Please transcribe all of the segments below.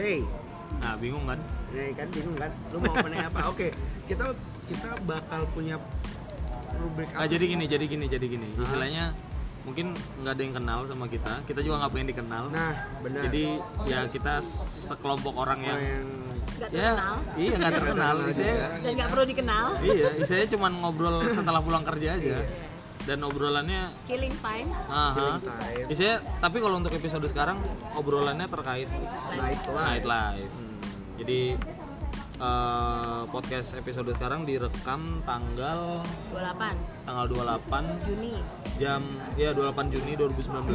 Hey, Nah, bingung kan? ini kan bingung kan? Lu mau menanya apa? Oke, kita kita bakal punya rubrik Ah, jadi gini, jadi gini, jadi gini. Hah? Istilahnya mungkin nggak ada yang kenal sama kita. Kita juga nggak pengen dikenal. Nah, benar. Jadi ya kita sekelompok orang yang, yang Nggak ya terkenal iya nggak terkenal. Saya dan nggak perlu dikenal. iya, saya cuma ngobrol setelah pulang kerja aja. Dan obrolannya Killing time. Aha. time. Isinya, tapi kalau untuk episode sekarang obrolannya terkait night life. nightlife. Jadi eh, podcast episode sekarang direkam tanggal 28 tanggal 28 Juni jam ya 28 Juni 2019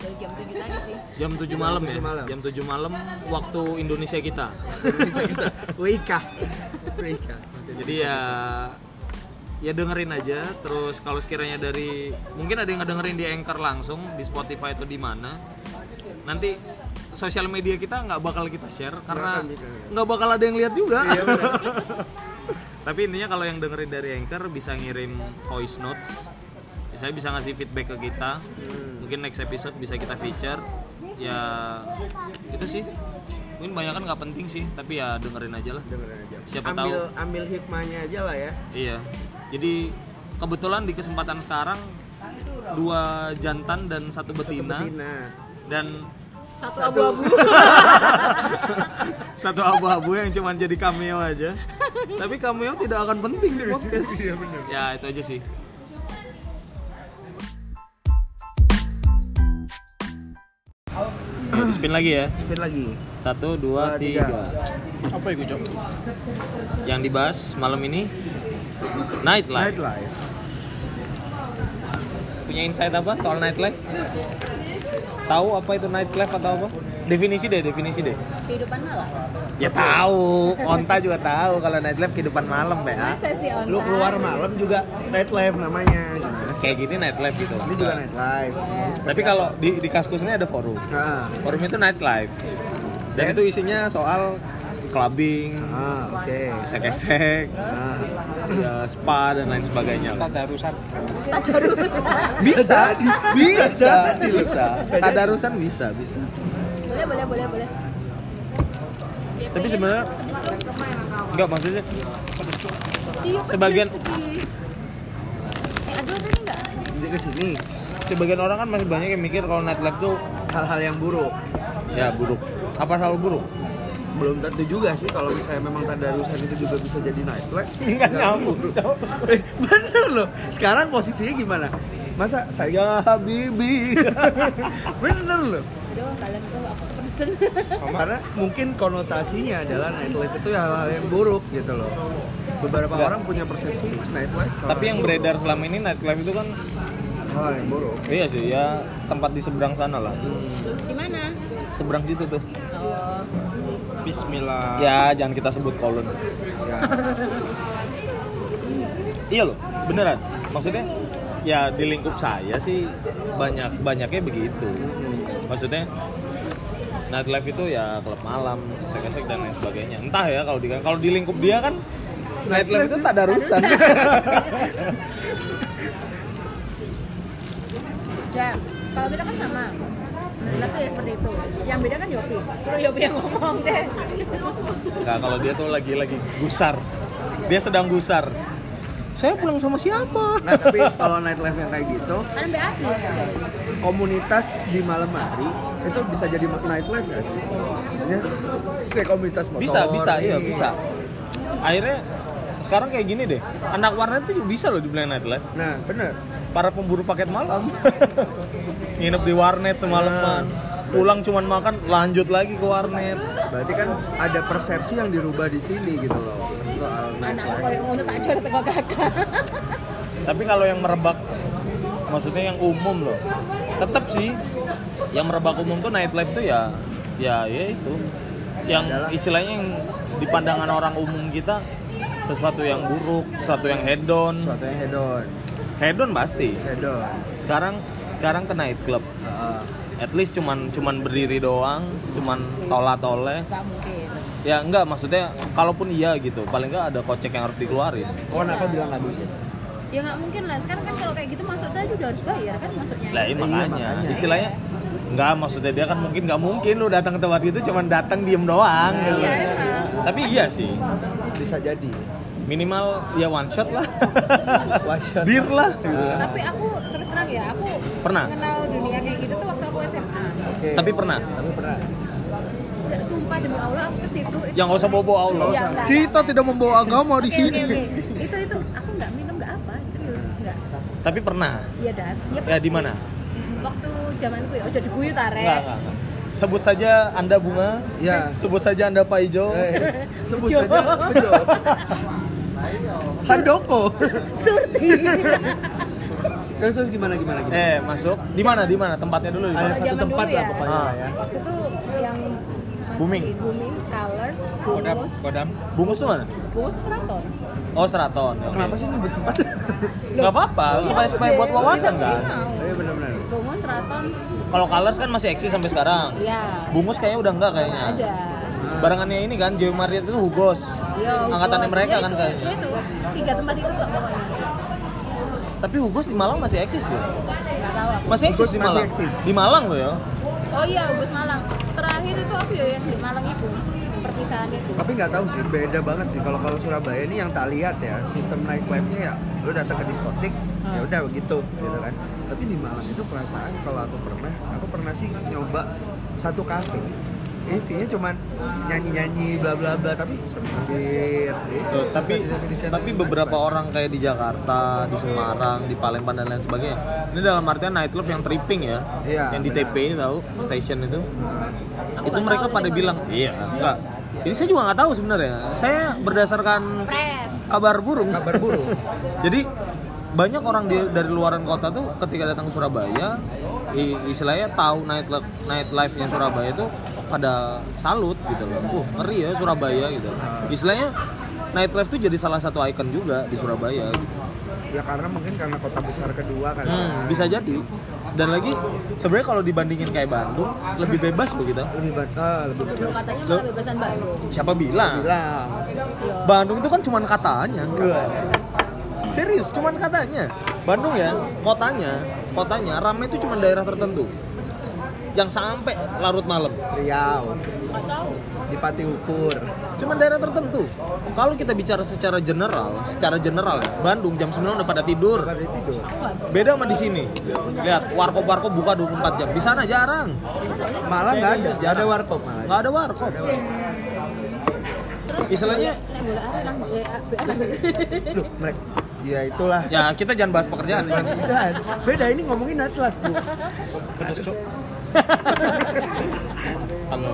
dari jam 7 tadi sih. jam 7 malam ya. 7 malam. Jam 7 malam waktu Indonesia kita. Indonesia kita. Wika. Wika. Jadi ya ya dengerin aja terus kalau sekiranya dari mungkin ada yang ngedengerin di Anchor langsung di Spotify atau di mana nanti sosial media kita nggak bakal kita share karena nggak bakal ada yang lihat juga Iya tapi intinya kalau yang dengerin dari Anchor bisa ngirim voice notes saya bisa ngasih feedback ke kita Hmm. mungkin next episode bisa kita feature ya itu sih mungkin banyak kan nggak penting sih tapi ya dengerin aja lah Dengerin aja. Siapa ambil, tahu. Ambil hikmahnya aja lah ya. Iya. Jadi kebetulan di kesempatan sekarang dua jantan dan satu betina, Betina. dan Satu abu-abu. satu abu-abu yang cuma jadi cameo aja. Tapi cameo tidak akan penting di podcast. Benar. Ya itu aja sih. Ya, di spin lagi ya. Spin lagi. Satu, dua, Dua, tiga. tiga. Apa itu, Cok? Yang dibahas malam ini Nightlife. Night life. Punya insight apa soal nightlife? Tahu apa itu nightlife atau apa? Definisi deh, definisi deh. Kehidupan malam. Ya tahu, Onta juga tahu kalau nightlife kehidupan malam, ya. Lu keluar malam juga night life namanya. Kayak gini nightlife gitu. Ini juga night life. Tapi kalau di di kaskus ini ada forum. Nah, Forum itu nightlife. Dan itu isinya soal clubbing, ah, oke. esek-esek, Nah, ya spa dan lain sebagainya. Tadarusan. bisa, bisa, bisa. Tadarusan bisa, bisa. Boleh, boleh, boleh, boleh. Tapi sebenarnya enggak maksudnya Iya, sebagian- aduh tadi enggak? Jadi ke sini sebagian orang kan masih banyak yang mikir kalau nightlife tuh hal-hal yang buruk. ya buruk. Apa selalu buruk? Belum tentu juga sih kalau misalnya memang tadarusan itu juga bisa jadi night life. Nggak nyambung. Eh, bener loh. Sekarang posisinya gimana? Masa saya Habibi? bener loh. Aduh, kalian tuh aku pesen. Karena mungkin konotasinya adalah nightlife itu hal-hal yang buruk gitu loh. Beberapa Enggak. orang punya persepsi nightlife. Tapi yang beredar selama ini nightlife itu kan hal yang buruk. iya sih ya tempat di seberang sana lah. Di mana? Seberang situ tuh. Oh, Bismillah. Ya jangan kita sebut kolon. Ya. Iya loh, beneran. Maksudnya ya di lingkup saya sih banyak banyaknya begitu. Maksudnya nightlife itu ya klub malam, esek-esek dan lain sebagainya. Entah ya kalau di kalau di lingkup dia kan nightlife itu tak ada urusan. ya, kalau kita kan sama. Kita tuh ya seperti itu. Yang beda kan Yopi. Suruh Yopi yang ngomong deh. Enggak, kalau dia tuh lagi lagi gusar. Dia sedang gusar. Saya pulang sama siapa? Nah tapi kalau nightlife yang kayak gitu, Kan komunitas di malam hari itu bisa jadi nightlife nggak sih? Maksudnya kayak komunitas motor. Bisa, bisa, iya bisa. Akhirnya sekarang kayak gini deh. Anak warnet tuh juga bisa loh dibilang nightlife. Nah bener. Para pemburu paket malam. Nginep di warnet semalaman. Pulang cuman makan, lanjut lagi ke warnet. Berarti kan ada persepsi yang dirubah di sini gitu loh soal Anak nightlife. Tapi kalau yang merebak maksudnya yang umum loh. Tetap sih yang merebak umum tuh nightlife tuh ya ya ya itu. Yang istilahnya yang di pandangan orang umum kita sesuatu yang buruk, sesuatu yang hedon. Sesuatu yang hedon, Hedon pasti. hedon. Sekarang sekarang ke night club. Heeh. At least cuman cuman berdiri doang, cuman tola tole. Enggak mungkin. Ya enggak maksudnya kalaupun iya gitu, paling enggak ada kocek yang harus dikeluarin. Oh, kenapa bilang nggak mungkin? Ya nggak mungkin lah. Sekarang kan kalau kayak gitu masuk tadi udah harus bayar kan masuknya. Lah iya, Iya, makanya. makanya. Istilahnya Enggak, maksudnya dia kan mungkin nggak mungkin lu datang ke tempat itu cuma datang diem doang gitu. Iya, emang. Tapi iya sih, Bisa jadi. minimal ya one shot lah. Wasyat. Bir lah. Tapi aku terus terang ya, aku Pernah? kenal dunia kayak gitu tuh waktu aku SMA. Oke. Tapi pernah. Tapi pernah. Sumpah demi Allah aku ke situ. itu- Yang nggak usah bobo Allah. Iya, enggak, Kita enggak. tidak membawa agama di Oke, sini. oke, oke. Itu itu aku nggak minum nggak apa, serius nggak. Tapi pernah. Iya dan. Iya. Ya di mana? Waktu zamanku ya, udah diguyu tare. Enggak, enggak, enggak. Sebut saja Anda bunga. Ya. Sebut saja Anda Pak Ijo. Eh, sebut Bejo. saja. Bejo. Handoko. Surti. Terus terus gimana gimana gimana? Eh, masuk. Di mana? Di mana? Tempatnya dulu di Ada satu Zaman tempat dulu lah ya. pokoknya Ah. ya. Waktu itu yang masih Booming. booming, colors, Kodam, bungus. kodam. Bungus tuh mana? Bungus seraton. Oh, Seraton. Oke. Kenapa sih nyebut tempat? Nggak apa-apa, Iya, supaya supaya buat wawasan kan. Iya benar-benar. Seraton, Kalau Colors kan masih eksis sampai sekarang. ya. Bungus kayaknya udah enggak kayaknya. Ada. Barangannya ini kan Joy Mariet itu Hugos. Yo, Angkatannya mereka Ya kan itu, kayaknya. ya itu tiga tempat itu tuh pokoknya. Tapi Hugos di Malang masih eksis ya? Nggak. Masih eksis Hugos di masih Malang. eksis. Di Malang loh ya. Oh iya, Ubus Malang. Terakhir itu aku ya yang di Malang itu. Itu. Tapi nggak tahu sih, beda banget sih kalau kalau Surabaya ini yang tak lihat ya, sistem nightlife-nya ya, lu datang ke diskotik, ya udah begitu, gitu kan. Tapi di Malang itu perasaan kalau aku pernah, aku pernah sih nyoba satu kafe. Istinya cuman nyanyi-nyanyi bla bla bla tapi sempit. gitu. Tuh, tapi Bisa didefinisikan tapi dengan beberapa nightlife. orang kayak di Jakarta, di Semarang, di Palembang dan lain sebagainya. Ini dalam artian nightlife yang tripping ya. Iya, yang di benar. TP ini tahu, station itu. Aku itu mereka pada bilang, iya, enggak. Ini saya juga nggak tahu sebenarnya. Saya berdasarkan kabar burung. kabar burung. Jadi banyak orang di, dari luaran kota tuh ketika datang ke Surabaya, i- istilahnya tahu nightlife nightlife-nya Surabaya itu pada salut gitu loh. Uh, ngeri ya Surabaya gitu. Istilahnya nightlife tuh jadi salah satu ikon juga di Surabaya. Gitu. ya karena mungkin karena kota besar kedua kan. Hmm, bisa jadi. Dan lagi sebenarnya kalau dibandingin kayak Bandung lebih bebas loh kita. lebih ah, lebih bebas. katanya Loh. bebasan Bandung. Siapa bilang? Bilang. Iya. Bandung itu kan cuman katanya. Enggak. Serius, cuman katanya. Bandung ya, kotanya, kotanya ramai itu cuman daerah tertentu. Yang sampai larut malam. Riau, di Pati Ukur. Cuman daerah tertentu. Kalau kita bicara secara general, secara general ya, Bandung jam 9 udah pada tidur. Pada tidur. Beda sama di sini. Lihat, warkop-warkop buka 24 jam. Di sana jarang. Malah nggak ada, nggak ada jarang. warkop malah. Nggak ada warkop. Istilahnya nang BA. Loh, mereka ya itulah. ya kita jangan bahas pekerjaan. Beda ini ngomongin nightlife, Bu. Kalau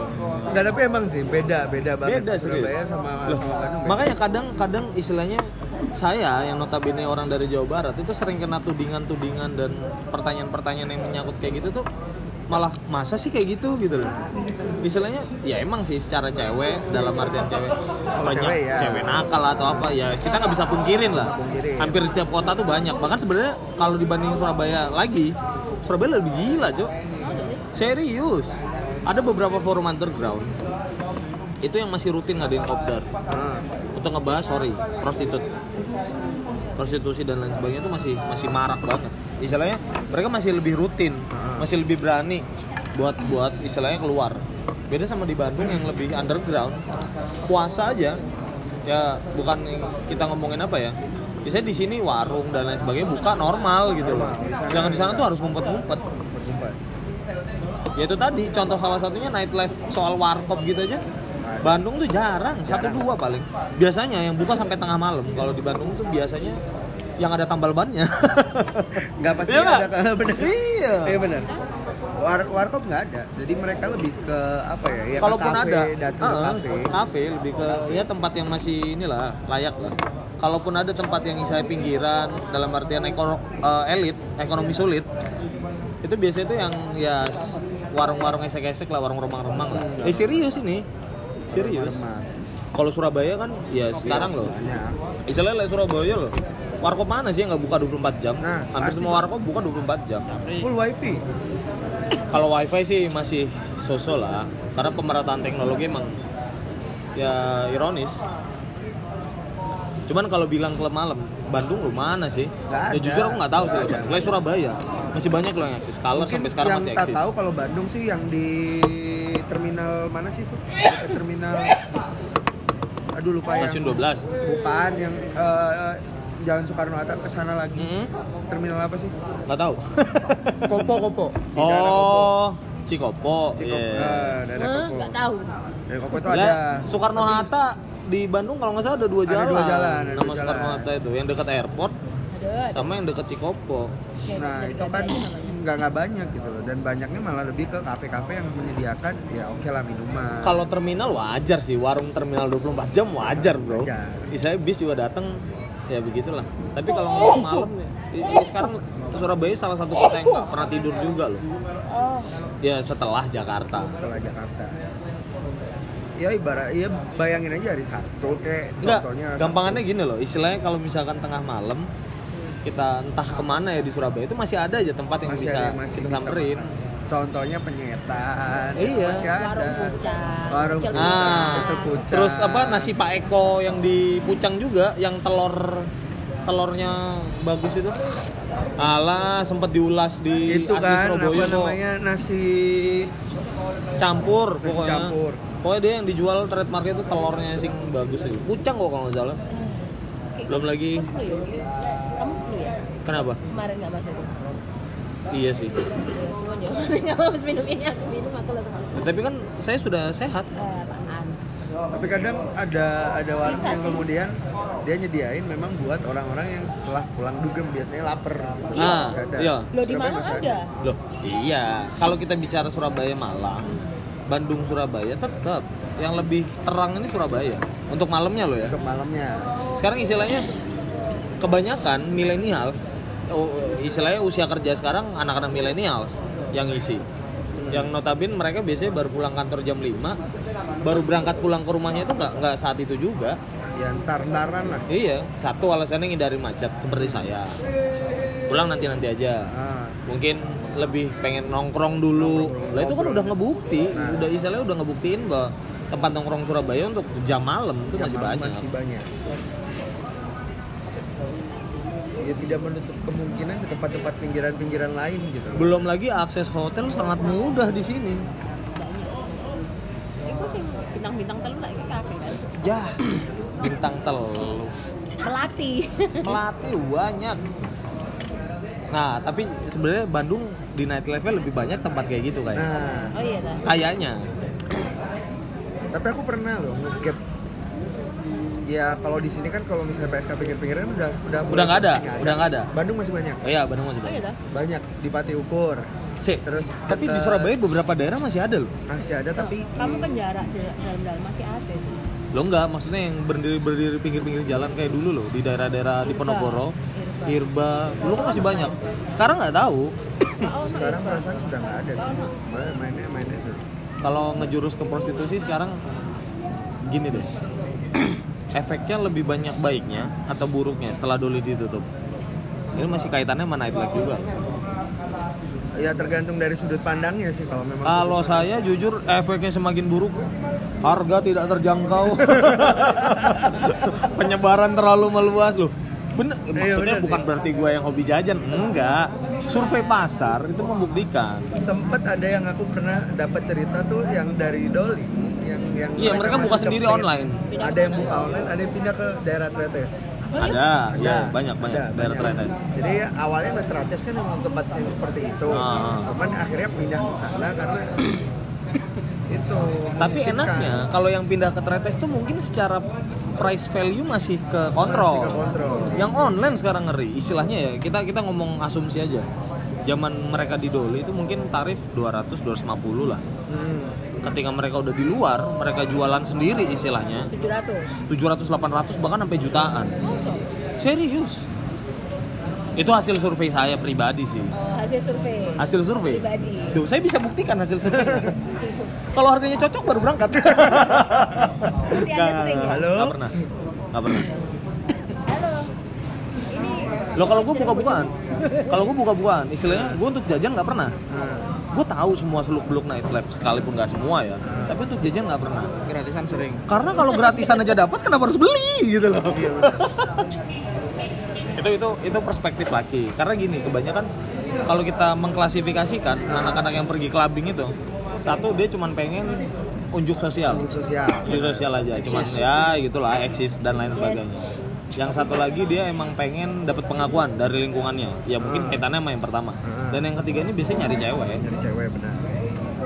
Nggak tapi emang sih beda, beda banget beda. Surabaya sama Loh, sama Bandung. makanya kadang-kadang istilahnya saya yang notabene orang dari Jawa Barat itu sering kena tudingan-tudingan dan pertanyaan-pertanyaan yang menyangkut kayak gitu tuh malah masa sih kayak gitu gitu loh istilahnya ya emang sih secara cewek dalam artian cewek banyak cewek ya. cewek nakal atau apa ya kita nggak bisa pungkirin lah pungkirin. hampir setiap kota tuh banyak bahkan sebenarnya kalau dibanding Surabaya lagi Surabaya lebih gila cok serius? Ada beberapa forum underground. Itu yang masih rutin ngadain kopdar. Ah, untuk ngebahas sorry prostitut. Prostitusi dan lain sebagainya itu masih masih marak banget. Istilahnya mereka masih lebih rutin masih lebih berani buat buat istilahnya keluar. Beda sama di Bandung yang lebih underground. Puasa aja. Ya bukan kita ngomongin apa ya. Biasanya di sini warung dan lain sebagainya buka normal gitu loh. Jangan di sana tuh harus ngumpet-ngumpet. Ya itu tadi contoh salah satunya nightlife soal warkop gitu aja Bandung tuh jarang, satu dua paling. Biasanya yang buka sampai tengah malam. Kalau di Bandung tuh biasanya yang ada tambal bannya. Nggak pasti nggak? ada kan benar. Iya. Iya benar. War warkop nggak ada. Jadi mereka lebih ke apa ya? Ya Kalaupun kafe, ada, datang ke Heeh, kafe. kafe lebih ke ya tempat yang masih inilah layak lah. Kalaupun ada tempat yang istilahnya pinggiran dalam artian ekono, eh, elit, ekonomi sulit, itu biasanya itu yang ya warung-warung esek-esek lah, warung remang-remang lah. Eh serius ini, serius. Kalau Surabaya kan ya sekarang loh, istilahnya like Surabaya loh. Warkop mana sih yang nggak buka 24 jam? Nah, Hampir semua warkop buka 24 jam. Full wifi. Kalau wifi sih masih sosok lah, karena pemerataan teknologi emang ya ironis. Cuman kalau bilang klub malam, Bandung lu mana sih? Ya jujur aku nggak tahu sih. Like Surabaya. Masih banyak loh yang eksis. Mungkin sampai sekarang yang masih eksis. tahu kalau Bandung sih yang di terminal mana sih itu? Terminal Aduh lupa ya. Stasiun 12. Bukan yang eh, Jalan Soekarno Hatta ke sana lagi. Mm-mm. Terminal apa sih? Nggak tahu. Kopo Kopo. Di daerah Kopo. oh, Cikopo. Cikopo. Iya. Ah, daerah Hah? Kopo. nggak tahu Dari Kopo itu ada. Soekarno Hatta di Bandung kalau nggak salah ada dua Ada jalan. dua jalan, ada Nama Soekarno. Hatta itu yang dekat airport ada sama yang dekat Cikopo. Nah itu kan nggak nggak banyak gitu loh dan banyaknya malah lebih ke kafe-kafe yang menyediakan ya oke lah minuman. Kalau terminal wajar sih, warung terminal 24 jam wajar, Bro. Wajar. Saya bis juga datang ya begitulah. Tapi kalau ngomong malam ya, i- sekarang Surabaya salah satu kota yang nggak pernah tidur juga loh. oh Ya setelah Jakarta. setelah Jakarta. Ya ibarat ya bayangin aja hari Sabtu kayak Enggak, contohnya gampangannya gini loh. Istilahnya kalau misalkan tengah malam kita entah ke mana ya di Surabaya itu masih ada aja tempat yang masih bisa ada masih kita bisa samperin. Contohnya penyetan. Iya. Masih ada. warung pucang pucang. Nah, Pecel pucang. terus apa nasi Pak Eko yang di Pucang juga yang telur telurnya bagus itu. Alah, sempat diulas di itu Asli kan Surabaya apa namanya nasi Campur Nasi pokoknya. campur. Pokoknya dia yang dijual trademarknya itu telurnya sing bagus itu. Pucang kok kalau nggak salah. Belum lagi Kamu flu ya? Kamu flu ya? kenapa? Kemarin nggak masuk itu? Iya sih. Ya, semuanya. Habis minum ini, aku minum aku langsung. Nah, tapi kan saya sudah sehat. Eh, tapi kadang ada ada warung yang sih. kemudian dia nyediain memang buat orang-orang yang telah pulang dugem biasanya lapar Ah, ada. iya. Loh di mana ada? Loh, iya. Kalau kita bicara Surabaya Malang, Bandung Surabaya tetap yang lebih terang ini Surabaya. Untuk malamnya loh ya. untuk malamnya Sekarang istilahnya kebanyakan millennials oh, istilahnya usia kerja sekarang anak-anak millennials yang isi. Yang notabene mereka biasanya baru pulang kantor jam 5, baru berangkat pulang ke rumahnya itu nggak nggak saat itu juga. ya ntar-ntaran lah Iya, satu alasannya ngindari macet seperti saya. Pulang nanti-nanti aja. ah, mungkin lebih pengen nongkrong dulu. Nongkrong, Lah itu kan udah ngebukti, Nah. udah istilahnya udah ngebuktiin bahwa tempat nongkrong Surabaya untuk jam malam itu jam masih malam banyak. masih banyak ya tidak menutup kemungkinan di tempat-tempat pinggiran-pinggiran lain gitu Belum lagi akses hotel sangat mudah di sini. Bintang-bintang telu kafe kan. Ya, bintang telu, Melati. melati banyak. Nah, tapi sebenarnya Bandung di nightlife lebih banyak tempat kayak gitu kayak. nah Oh iya dah. Kayaknya. tapi aku pernah loh ngegap ya kalau di sini kan kalau misalnya PSK pinggir-pinggiran udah udah Udah nggak ada, udah nggak ada. Bandung masih banyak Oh iya, Bandung masih Oh iya banyak. banyak di Pati Ukur Sih, terus tapi di deket- Surabaya beberapa daerah masih ada loh. masih ada tapi Kamu kan jarak di dalam-dalam masih ada. Lo enggak, maksudnya yang berdiri berdiri pinggir-pinggir jalan kayak dulu loh di daerah-daerah di Irba. Ponorogo, Irba. Irba, dulu kan masih banyak. Sekarang nggak tahu. Sekarang perasaan sudah nggak ada sih mainnya mainnya tuh Kalau ngejurus ke prostitusi sekarang gini deh. Efeknya lebih banyak baiknya atau buruknya setelah Doli ditutup. Ini masih kaitannya sama nightlife juga. ya tergantung dari sudut pandangnya sih kalau memang Kalau saya jujur efeknya semakin buruk. Harga tidak terjangkau. Penyebaran terlalu meluas loh. Bener, maksudnya bener sih. bukan berarti gue yang hobi jajan, enggak. Survei pasar itu membuktikan. sempet ada yang aku pernah dapat cerita tuh yang dari Doli yang yang Iya, mereka buka masih sendiri online. ada yang buka online ada yang pindah ke daerah Tretes Ada, ya banyak banyak Ada, daerah banyak. Tretes. jadi ya, awalnya Tretes kan emang tempat yang seperti itu Ah. cuman akhirnya pindah ke sana karena itu Tapi enaknya kalau yang pindah ke Tretes tuh mungkin secara price value masih ke kontrol. Masih ke kontrol. Yang online sekarang ngeri. Istilahnya ya, kita kita ngomong asumsi aja. Zaman mereka di Doli itu mungkin tarif 200 250 lah. Hmm. Ketika mereka udah di luar, mereka jualan sendiri istilahnya 700. 700 800 bahkan sampai jutaan. Serius. Itu hasil survei saya pribadi sih. Oh, hasil survei. Hasil survei. Pribadi. Tuh, saya bisa buktikan hasil survei. Kalau harganya cocok baru berangkat. Ya? Halo? Nggak pernah. Nggak pernah. Halo. Ini Lo kalau gue buka-bukaan, kalau gue buka-bukaan, istilahnya gue untuk jajan nggak pernah. Nah, Gue tahu semua seluk beluk nightlife, sekalipun nggak semua ya. Tapi untuk jajan nggak pernah. gratisan sering Karena kalau gratisan aja dapat, kenapa harus beli gitu loh? iya itu itu itu perspektif laki karena gini kebanyakan kalau kita mengklasifikasikan anak-anak yang pergi clubbing itu satu dia cuma pengen unjuk sosial. Untuk sosial. unjuk sosial aja cuman ya gitulah eksis dan lain sebagainya. Yang satu lagi dia emang pengen dapat pengakuan dari lingkungannya. Ya mungkin Hmm. kaitannya sama yang pertama. Hmm. dan yang ketiga ini biasanya nyari cewek. Dari cewek benar.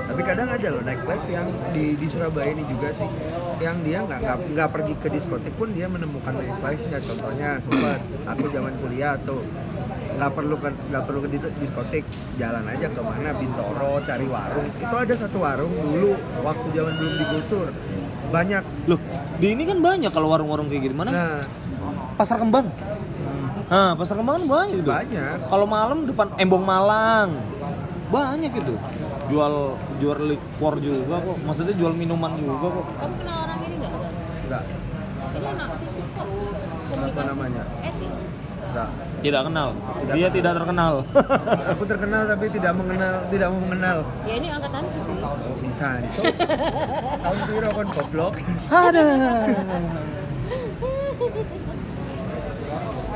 Tapi kadang ada loh nightlife yang di di Surabaya ini juga sih, yang dia nggak nggak nggak pergi ke diskotik pun dia menemukan nightlife ya contohnya sempat aku zaman kuliah tuh nggak perlu ke nggak perlu ke di- diskotik jalan aja ke mana Bintoro cari warung. Itu ada satu warung dulu waktu zaman belum digusur. Banyak. Loh di ini kan banyak kalau warung-warung kayak gitu mana? Nah. Pasar kembang. Nah pasar kembang kan banyak gitu banyak. Kalau malam depan Embong Malang. Banyak itu. Jual jual liquor juga kok. Maksudnya jual minuman juga kok. Kamu kenal orang ini nggak? nggak. Ini anak fisik kok. apa Komunikasi. namanya Tidak kenal dia tidak terkenal aku terkenal tapi tidak mengenal tidak mau mengenal Ya ini angkatanku sih. Cancok. Tahun piro kon goblok. ada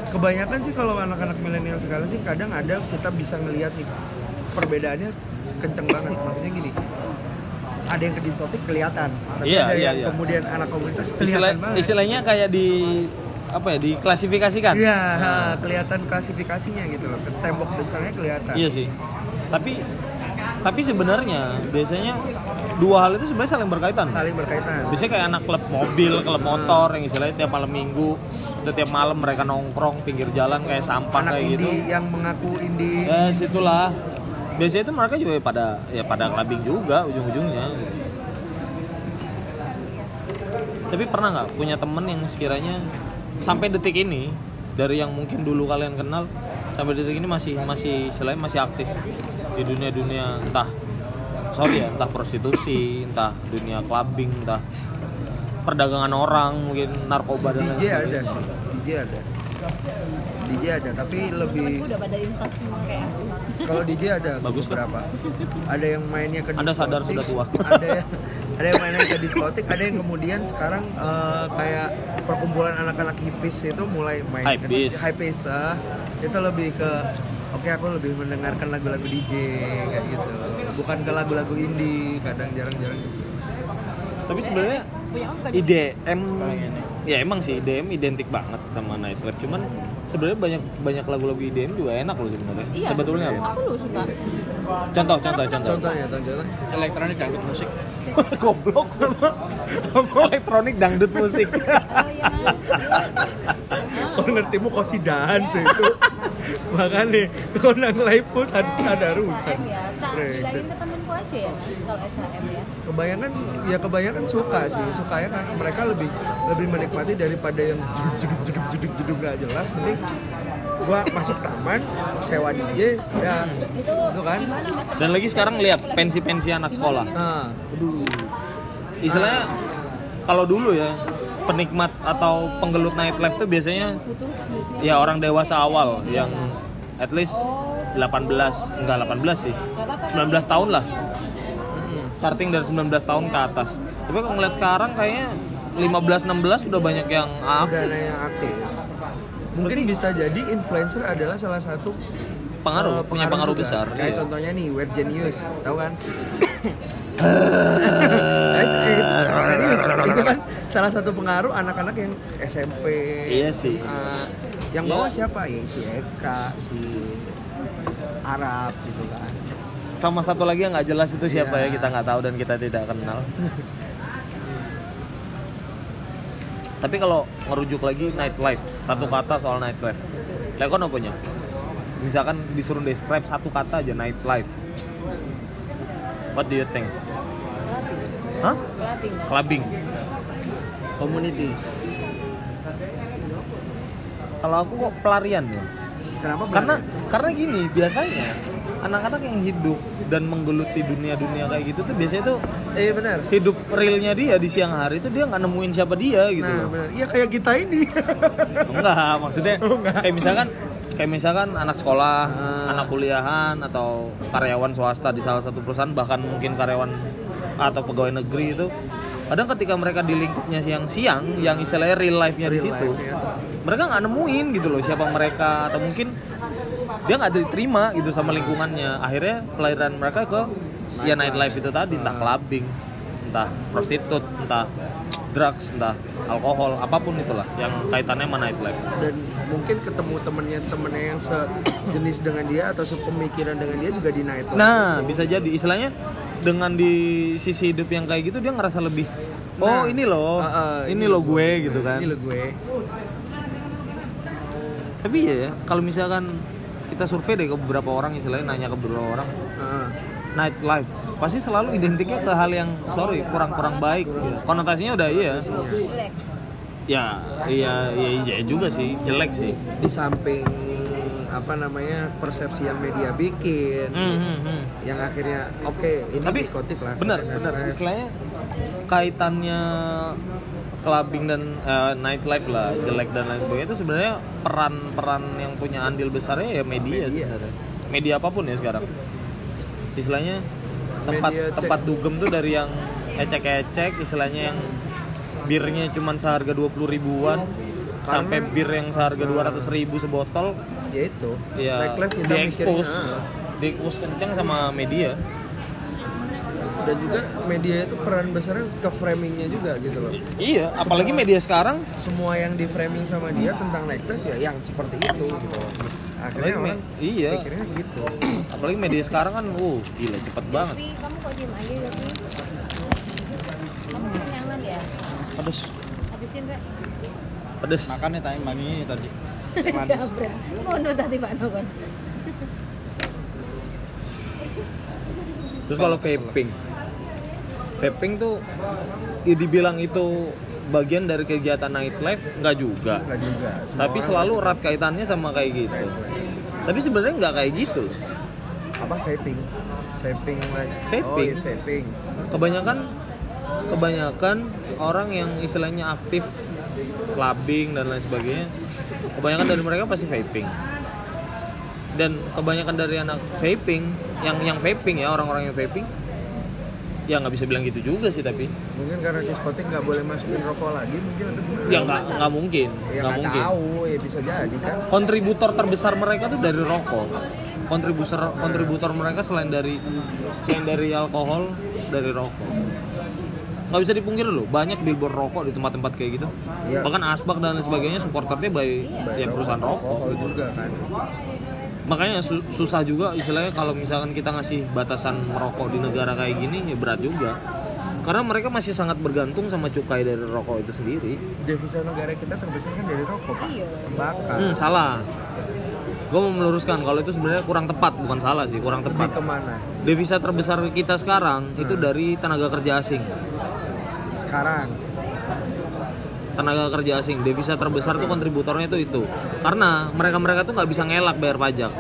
Kebanyakan sih kalau anak-anak milenial sekarang sih kadang ada kita bisa ngelihat nih perbedaannya kenceng banget. Maksudnya gini. Ada yang ke diskotik kelihatan, tapi Iya, ada iya, yang iya. kemudian anak komunitas Istilah, kelihatan banget. istilahnya kayak di apa ya diklasifikasikan Iya, Nah, ha, kelihatan klasifikasinya gitu loh. Ke Tembok besarnya kelihatan. iya sih tapi tapi sebenarnya biasanya dua hal itu sebenarnya saling berkaitan Saling berkaitan. biasanya kayak anak klub mobil klub motor yang istilahnya tiap malam minggu atau tiap malam mereka nongkrong pinggir jalan kayak sampah Anak kayak gitu indie yang mengaku indie. ya situlah biasanya itu mereka juga pada ya pada clubbing juga ujung-ujungnya tapi pernah nggak punya temen yang sekiranya sampai detik ini dari yang mungkin dulu kalian kenal sampai detik ini masih masih selain masih aktif di dunia dunia entah sorry ya entah prostitusi entah dunia clubbing entah perdagangan orang mungkin narkoba dan lain DJ ada sih. DJ ada. DJ ada, tapi lebih Temenku udah pada insaf semua kayak aku. Kalau DJ ada Bagus kan? beberapa. Ada yang mainnya ke Anda sadar sudah tua. Ada yang ada yang mainnya ke diskotik, ada yang kemudian sekarang eh, kayak perkumpulan anak-anak hippies itu mulai main Hypebeast. hypebeast, ah. itu lebih ke Oke aku lebih mendengarkan lagu-lagu DJ kayak gitu, bukan ke lagu-lagu indie, kadang jarang-jarang gitu. tapi sebenarnya? IDM ya emang sih IDM identik banget sama nightlife cuman sebenarnya banyak banyak lagu-lagu IDM juga enak loh sebenarnya Iya, sebetulnya loh Aku lu suka. contoh contoh kan contoh Contohnya, contohnya. Elektronik dangdut musik. goblok elektronik dangdut musik Oh iya. Kau ngertimu kau si dance itu. Makanya kau nang live pun ada, ada rusak. Ya. Tak Brengsek. bilangin ke temenku aja ya kalau SHM ya. kebanyakan ya kebanyakan suka sih suka ya kan mereka lebih lebih menikmati daripada yang jeduk jeduk jeduk jeduk jeduk nggak jelas mending gua masuk taman sewa DJ ya. Itu, Itu kan? dan lagi sekarang lihat pensi-pensi anak sekolah. Nah aduh. Istilahnya kalau dulu ya penikmat atau penggelut nightlife tuh biasanya ya orang dewasa awal yang at least 18 enggak 18 sih 19 tahun lah. Mm-mm. starting dari 19 tahun ke atas. Tapi kalau ngeliat sekarang kayaknya 15 16 udah banyak yang udah aktif ada yang aktif mungkin bisa jadi influencer adalah salah satu pengaruh eh, punya pengaruh juga. besar kayak iya. contohnya nih Web Genius tahu kan serius itu kan salah satu pengaruh anak-anak yang SMP Iya sih. eh, yang bawa siapa ya si Eka si Arab gitu kan sama satu lagi yang nggak jelas itu siapa Iya. ya kita nggak tahu dan kita tidak kenal tapi kalau ngerujuk lagi nightlife. Satu kata soal nightlife. Lekon apa punya misalkan disuruh describe satu kata aja nightlife. What do you think? Hah? Clubbing. clubbing. Community. Kalau aku kok pelarian ya? Kenapa karena karena gini biasanya anak-anak yang hidup dan menggeluti dunia-dunia kayak gitu tuh biasanya tuh eh benar hidup realnya dia di siang hari itu dia nggak nemuin siapa dia gitu nah loh. benar iya kayak kita ini enggak maksudnya Oh, enggak. kayak misalkan kayak misalkan anak sekolah Ah. anak kuliahan atau karyawan swasta di salah satu perusahaan bahkan mungkin karyawan atau pegawai negeri itu kadang ketika mereka di lingkupnya siang-siang yang istilahnya real life-nya di Real situ life, ya. mereka nggak nemuin gitu loh siapa mereka atau mungkin dia nggak diterima gitu sama lingkungannya. Akhirnya pelayaran mereka ke ya nightlife itu tadi entah clubbing entah prostitut entah drugs entah alkohol apa pun itulah yang kaitannya sama nightlife. Dan mungkin ketemu temennya temennya yang sejenis dengan dia atau sepemikiran dengan dia juga di night life. Nah, bisa jadi. Istilahnya dengan di sisi hidup yang kayak gitu dia ngerasa lebih oh Nah, ini loh, uh, uh, ini loh gue gitu kan. ini lo gue. Tapi iya ya, kalau misalkan kita survei deh ke beberapa orang istilahnya nanya ke beberapa orang. Heeh. nightlife. Pasti selalu identiknya ke hal yang sorry kurang-kurang baik. Konotasinya udah iya. Ya iya iya iya juga sih. Jelek sih. Di samping apa namanya persepsi yang media bikin Hmm, hmm, yang akhirnya oke ini Tapi diskotik lah. bener bener istilahnya kaitannya clubbing dan eh, nightlife lah jelek dan lain sebagainya itu sebenarnya peran-peran yang punya andil besarnya ya media, Media. sebenarnya. Media apa pun ya sekarang. Istilahnya tempat Media cek- tempat dugem tuh dari yang ecek-ecek istilahnya yang birnya cuma seharga 20 ribuan Karena- sampai bir yang seharga 200 ribu sebotol. Ya itu. Ya kita diekspos. mikirnya, ah. diekspos kenceng sama media dan juga media itu peran besarnya ke framingnya juga gitu loh. Iya apalagi media sekarang. Semua yang di framing sama dia tentang nightlife ya yang seperti itu gitu loh. akhirnya Apalagi me- orang iya. pikirnya gitu. Apalagi media sekarang kan uh gila cepet banget. kamu kok diem aja Yopi kamu kenyangan ya? Pedes. Habisin Rek. Pedes. Makannya tanya mami tadi. Jabra. Ngono tadi Pak Nokon terus kalau vaping vaping tuh ya dibilang itu bagian dari kegiatan nightlife nggak juga. Enggak juga. Semua tapi selalu erat kaitannya sama kayak gitu. Nightlife. tapi sebenarnya nggak kayak gitu. Apa vaping? Vaping like Vaping? oh iya, vaping. Kebanyakan kebanyakan orang yang istilahnya aktif clubbing dan lain sebagainya kebanyakan dari mereka pasti vaping. Dan kebanyakan dari anak vaping yang yang vaping ya orang-orang yang vaping ya nggak bisa bilang gitu juga sih tapi mungkin karena diskotik nggak boleh masukin rokok lagi mungkin ada ya nggak nggak mungkin ya nggak mungkin. tahu ya bisa jadi kan? Kontributor terbesar mereka tuh dari rokok. Kontributor kontributor mereka selain dari selain dari alkohol dari rokok. Nggak bisa dipungkiri loh banyak billboard rokok di tempat-tempat kayak gitu. Iya. bahkan asbak dan lain sebagainya supporternya by ya perusahaan rokok gitu. juga kan makanya su- susah juga istilahnya kalau misalkan kita ngasih batasan merokok di negara kayak gini ya berat juga. Karena mereka masih sangat bergantung sama cukai dari rokok itu sendiri. Devisa negara kita terbesar kan dari rokok pak. Iya. Tembakau hmm, salah. Gue mau meluruskan kalau itu sebenarnya kurang tepat bukan salah sih kurang lebih tepat. ke mana? Devisa terbesar kita sekarang itu dari tenaga kerja asing. Sekarang tenaga kerja asing. Devisa terbesar tuh kontributornya itu itu. Karena mereka mereka tuh nggak bisa ngelak bayar pajak.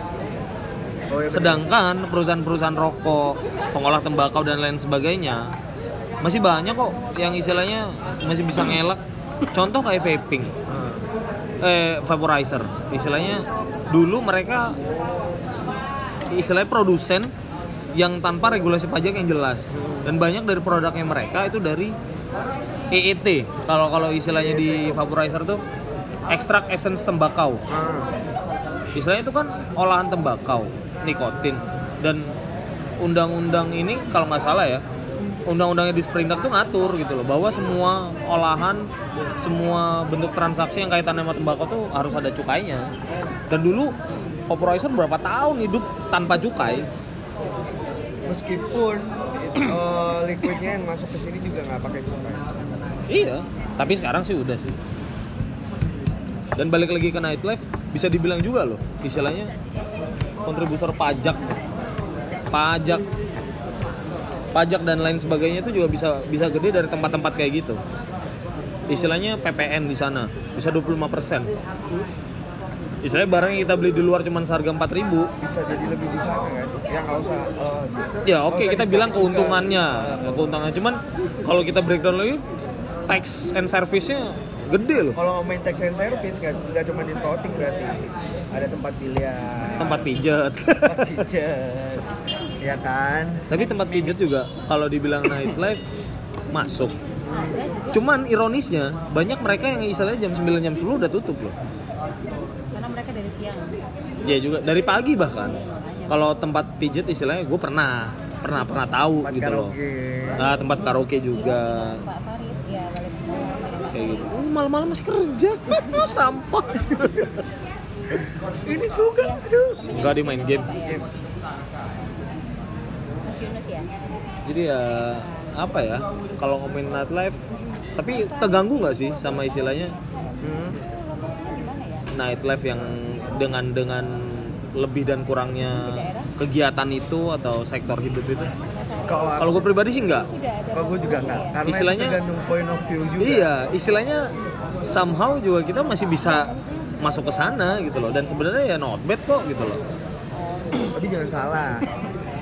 Oh ya benar. sedangkan perusahaan-perusahahan rokok pengolah tembakau dan lain sebagainya masih banyak kok yang istilahnya masih bisa ngelak. Contoh kayak vaping. Ah. eh vaporizer. Istilahnya dulu mereka istilahnya produsen yang tanpa regulasi pajak yang jelas. Dan banyak dari produknya mereka itu dari EET kalau kalau istilahnya di vaporizer tuh ekstrak essence tembakau. Ah. istilahnya itu kan olahan tembakau nikotin. Dan undang-undang ini kalau nggak salah ya undang-undangnya di Sprindak tuh ngatur gitu loh bahwa semua olahan semua bentuk transaksi yang kaitannya sama tembakau tuh harus ada cukainya. Dan dulu vaporizer berapa tahun hidup tanpa cukai? Meskipun eh, liquidnya yang masuk ke sini juga nggak pakai cukai iya. Tapi sekarang sih udah sih. Dan balik lagi ke nightlife bisa dibilang juga loh istilahnya kontributor pajak. Pajak. Pajak dan lain sebagainya itu juga bisa bisa gede dari tempat-tempat kayak gitu. Istilahnya PPN di sana bisa 25% istilahnya barang yang kita beli di luar cuma seharga 4000 bisa jadi lebih di sana kan? Ya nggak usah eh, sih. ya oke usah kita bilang keuntungannya Eh, keuntungan cuman kalau kita breakdown lagi tax and service-nya gede loh kalau ngomongin tax and service nggak nggak cuma diskotik berarti ada tempat biliar tempat pijat tempat pijet ya kan Tapi tempat pijat juga kalau dibilang nightlife masuk. Cuman ironisnya banyak mereka yang istilahnya jam 9 jam 10 udah tutup loh. Karena mereka dari siang. Ya juga dari pagi bahkan. Kalau tempat pijet istilahnya gue pernah pernah pernah tahu Tempat gitu loh. karaoke. Nah, tempat karaoke juga Pak Farid, kayak gitu. Oh, malam-malam masih kerja. Sampah. Ini juga, aduh. Enggak dia main game. Jadi ya apa ya? Kalau ngomongin nightlife tapi keganggu nggak sih sama istilahnya Hmm. Di nightlife yang dengan dengan lebih dan kurangnya kegiatan itu atau sektor hidup itu? Kalau Kalau gue pribadi sih enggak. Kalau gue juga enggak, karena Istilahnya- itu tergantung point of view juga. Iya, istilahnya somehow juga kita masih bisa masuk ke sana gitu loh dan sebenarnya ya not bad kok gitu loh. Tapi jangan salah,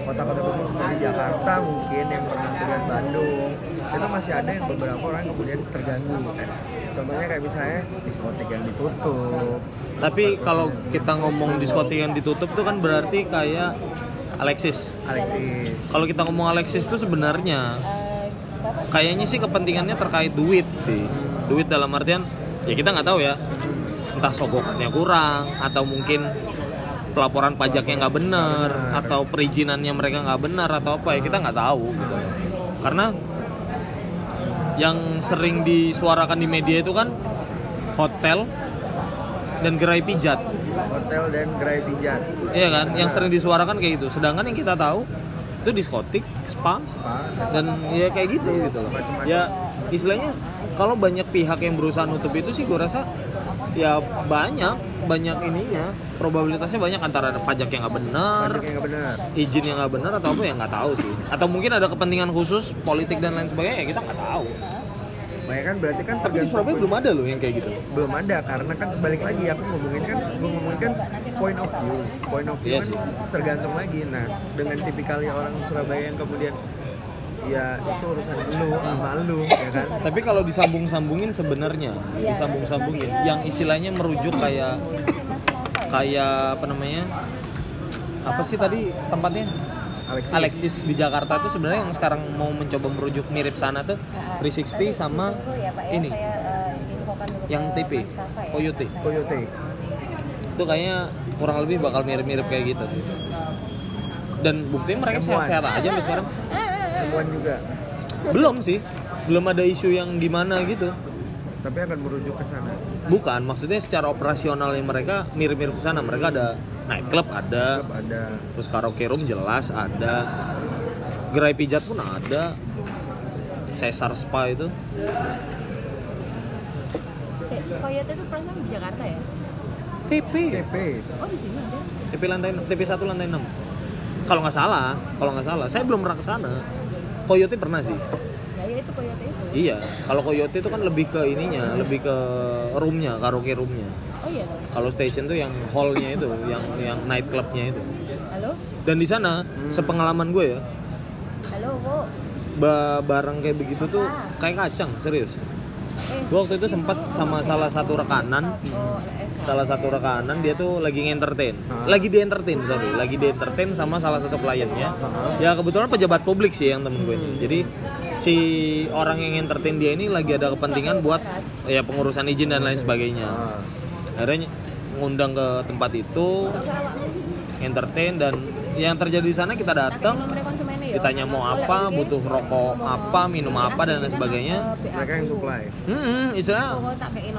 kota-kota besar seperti Jakarta mungkin yang pernah dengan Bandung itu masih ada yang beberapa orang yang kemudian terganggu. Contohnya kayak misalnya diskotik yang ditutup. Tapi kalau kita ngomong diskotik yang ditutup tuh kan berarti kayak Alexis. Alexis. Kalau kita ngomong Alexis tuh sebenarnya kayaknya sih kepentingannya terkait duit sih. Duit dalam artian ya kita nggak tahu ya. Entah sogokannya kurang atau mungkin pelaporan pajaknya nggak bener atau perizinannya mereka nggak benar atau apa ya kita nggak tahu gitu. Karena yang sering disuarakan di media itu kan hotel dan gerai pijat. Hotel dan gerai pijat. Iya kan? Yang sering disuarakan kayak gitu. Sedangkan yang kita tahu itu diskotik, spa, Spa. dan ya kayak gitu gitu loh. Ya istilahnya kalau banyak pihak yang berusaha nutup itu sih gue rasa ya banyak banyak ininya probabilitasnya banyak antara ada pajak yang nggak benar yang izin yang nggak benar atau apa ya nggak tahu sih atau mungkin ada kepentingan khusus politik dan lain sebagainya ya kita nggak tahu Banyak kan berarti kan tapi di Surabaya belum ada loh yang kayak gitu belum ada karena kan balik lagi aku ngomongin kan gue ngomongin kan point of view point of view Iya kan sih. tergantung lagi nah dengan tipikalnya orang Surabaya yang kemudian ya itu urusan lu sama lu ya kan Tapi kalau disambung-sambungin sebenarnya, disambung-sambungin yang istilahnya merujuk kayak kayak apa namanya? Apa sih tadi tempatnya? Alexis, Alexis di Jakarta tuh sebenarnya yang sekarang mau mencoba merujuk mirip sana tuh 360 sama ya ya, ini saya eh, infokan dulu yang TP ya. Coyote. Coyote Itu kayaknya kurang lebih bakal mirip-mirip kayak gitu. Dan buktinya mereka sehat-sehat aja sampai sekarang. temuan juga Belum sih. Belum ada isu yang gimana gitu. Tapi akan merujuk ke sana Bukan, maksudnya secara operasionalnya mereka mirip-mirip ke sana. Mereka ada nightclub ada, Tetap ada terus karaoke room jelas ada, gerai pijat pun ada, Caesar Spa itu. Si- Coyote itu perasaan di Jakarta ya? TP, TP Oh di sini ada. TP lantai TP 1 lantai 6. Kalau nggak salah, kalau nggak salah, saya belum pernah ke sana. Coyote pernah sih. Itu Coyote itu. Iya, kalau Coyote itu kan lebih ke ininya, lebih ke roomnya, karaoke roomnya. Oh iya. Kalau station tuh yang hallnya itu, yang yang nightclubnya itu. Halo? Dan di sana, sepengalaman gue ya, Halo, Bu. ba barang kayak begitu tuh kayak kacang serius. Eh, gue waktu itu sempat sama salah satu rekanan. Oh, eh, salah satu rekanan dia tuh lagi nge-entertain. Lagi di entertain sorry. Lagi di entertain sama salah satu kliennya. Ya kebetulan pejabat publik sih yang temen gue ini. Jadi si orang yang entertain dia ini lagi ada kepentingan buat ya pengurusan izin dan lain sebagainya akhirnya ngundang ke tempat itu entertain dan yang terjadi di sana kita datang ya. ditanya mau apa, butuh rokok apa, minum apa dan lain sebagainya. mereka yang supply Hmm, istilah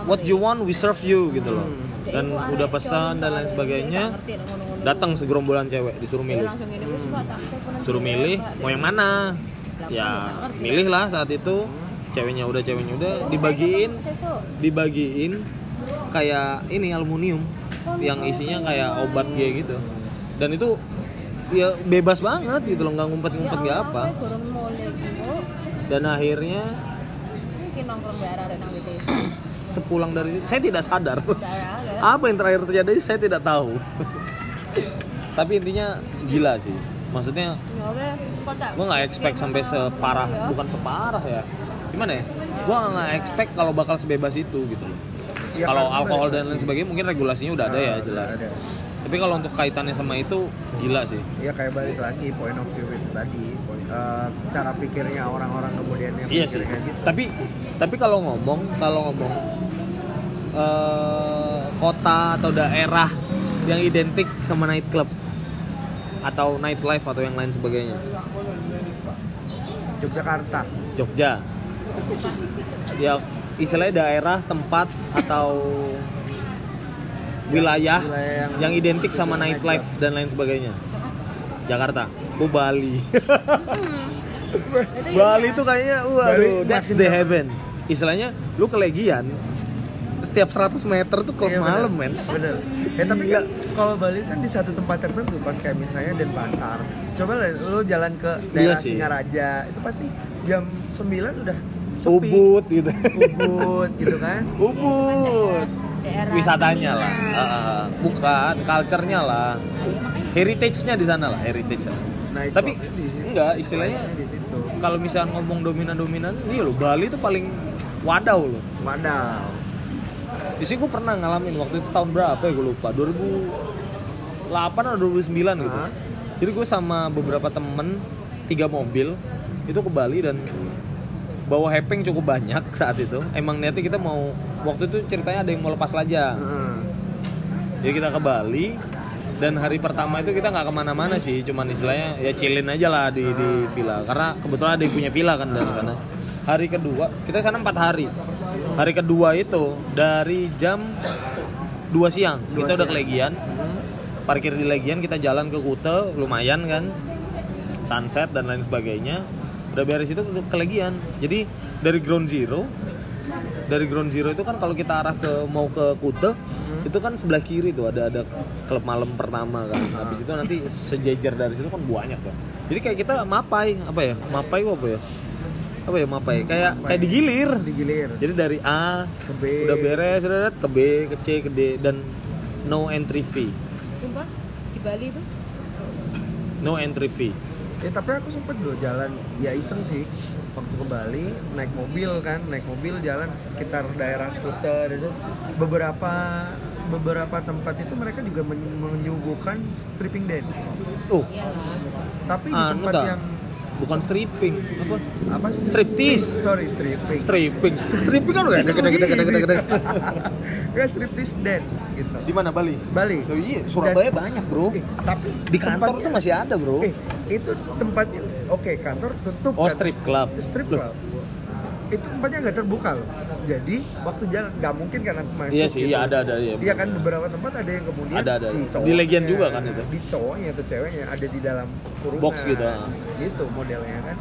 what you want we serve you gitu loh. Dan udah pesan dan lain sebagainya. Datang segerombolan cewek disuruh milih. Suruh milih mau yang mana. Ya, milih lah saat itu. Ceweknya udah, ceweknya udah dibagiin Sesuk. dibagiin kayak ini aluminium yang isinya kayak obat kayak gitu. Dan itu ya bebas banget gitu loh, nggak ngumpet-ngumpet nggak apa. Ya, Gurun mulai gitu. Dan akhirnya sepulang dari situ saya tidak sadar apa yang terakhir terjadi saya tidak tahu tapi intinya gila sih maksudnya Ya gue nggak expect sampai separah bukan separah ya. Gimana ya? Gue nggak expect kalau bakal sebebas itu gitu loh. Iya, kalau kan, alkohol dan lain sebagainya mungkin regulasinya udah ada ya Ah, jelas. ada. tapi kalau untuk kaitannya sama itu gila sih. Ya kayak balik lagi point of view itu tadi. Eh, cara pikirnya orang-orang kemudian yang iya sih. gitu. Tapi tapi kalau ngomong kalau ngomong eh, kota atau daerah yang identik sama nightclub atau nightlife atau yang lain sebagainya? Yogyakarta. Jogja. Ya istilahnya daerah tempat atau wilayah, Wilayah yang- yang, identik sama nightlife dan lain sebagainya. Jakarta. Oh Bali. Itu Bali tuh kayaknya waduh Bali that's the heaven. Istilahnya lu ke Legian setiap 100 meter tuh klub Iya, malam men. Bener. Ya tapi kan kalau Bali kan di satu tempat tertentu kan kayak misalnya Denpasar. Coba lah lu jalan ke daerah Iya. Singaraja itu pasti jam 9 udah sepi. Ubud gitu. Ubud gitu kan? Ubud. Daerah wisatanya lah. Ah, ah. bukan culture-nya lah. Iya, heritage-nya di sana lah heritage nah itu tapi enggak istilahnya di situ. kalau misalnya ngomong dominan-dominan iya loh Bali itu paling wadaw loh. Wadaw di sini gue pernah ngalamin waktu itu tahun berapa ya gue lupa 2008 atau 2009 gitu. Hah? jadi gue sama beberapa temen tiga mobil itu ke Bali dan bawa hepeng cukup banyak saat itu. Emang niatnya kita mau waktu itu ceritanya ada yang mau lepas lajang. Heeh. jadi kita ke Bali dan hari pertama itu kita nggak ke mana-mana sih cuman istilahnya ya chillin aja lah di di villa. Karena kebetulan ada yang punya villa kan dari sana hari kedua kita sana empat hari hari kedua itu dari jam 2 siang. Dua kita udah siang. ke Legian Hmm. parkir di Legian kita jalan ke Kute lumayan kan. Sunset dan lain sebagainya. Udah beres itu ke, Legian jadi dari ground zero dari ground zero itu kan kalau kita arah ke mau ke Kute itu kan sebelah kiri tuh ada ada klub malam pertama kan. Habis itu nanti sejajar dari situ kan banyak kan jadi kayak kita mapai apa ya mapai apa ya apa ya mapai kayak kayak digilir. Digilir. Jadi dari A ke B. udah beres udah ke B ke C ke D dan no entry fee. Sumpah di Bali tuh no entry fee. Ya tapi aku sempet loh jalan ya iseng sih. Waktu ke Bali naik mobil kan naik mobil jalan sekitar daerah Kuta dan itu beberapa beberapa tempat itu mereka juga men- menyuguhkan stripping dance. Oh. Iyalah tapi di anu tempat yang bukan stripping apa apa Striptease. sorry stripping stripping stripping kan udah gede gede gede gede gede ya striptease dance gitu di mana Bali Bali Oh iya, Surabaya banyak bro. Eh, tapi Di kantor tempatnya- tuh masih ada bro. eh itu tempatnya oke kantor tutup Oh kan. strip club. strip Loh, club itu tempatnya nggak terbuka loh jadi waktu jalan nggak mungkin karena masuk Iya sih, gitu. iya ada ada iya. Iya kan beberapa tempat ada yang kemudian Ada, ada. si Di cowoknya Legian juga kan itu? di cowoknya atau ceweknya ada di dalam kurungan Box gitu, ah. gitu modelnya kan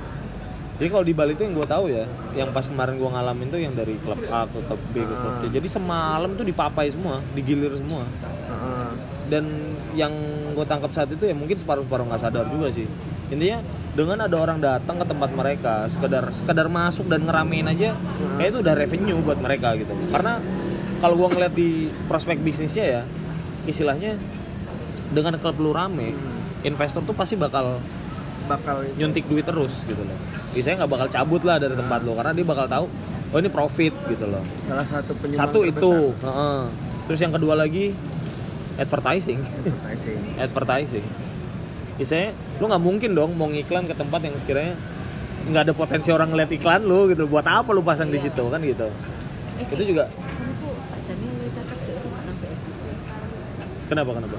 Jadi kalau di Bali tuh yang gue tahu ya, yang pas kemarin gue ngalamin tuh yang dari klub A ke klub B ke klub C. Ah. Jadi semalam tuh dipapai semua, digilir semua. Heeh. Dan yang gue tangkap saat itu ya mungkin separuh-separuh nggak sadar juga sih. Intinya dengan ada orang datang ke tempat mereka, sekedar sekedar masuk dan ngeramein aja, kayak itu udah revenue buat mereka gitu. Karena kalau gue ngeliat di prospek bisnisnya ya, istilahnya dengan klub lu rame, investor tuh pasti bakal bakal itu. nyuntik duit terus gitu loh. Biasanya nggak bakal cabut lah dari tempat lo karena dia bakal tahu oh ini profit gitu loh. salah satu penyumbang Satu terbesar itu, heeh. terus yang kedua lagi advertising, advertising advertising. Biasanya lu nggak mungkin dong mau ngiklan ke tempat yang sekiranya nggak ada potensi orang ngeliat iklan lu gitu. Buat apa lu pasang di Iya. situ kan gitu. eh, Itu juga kenapa kenapa?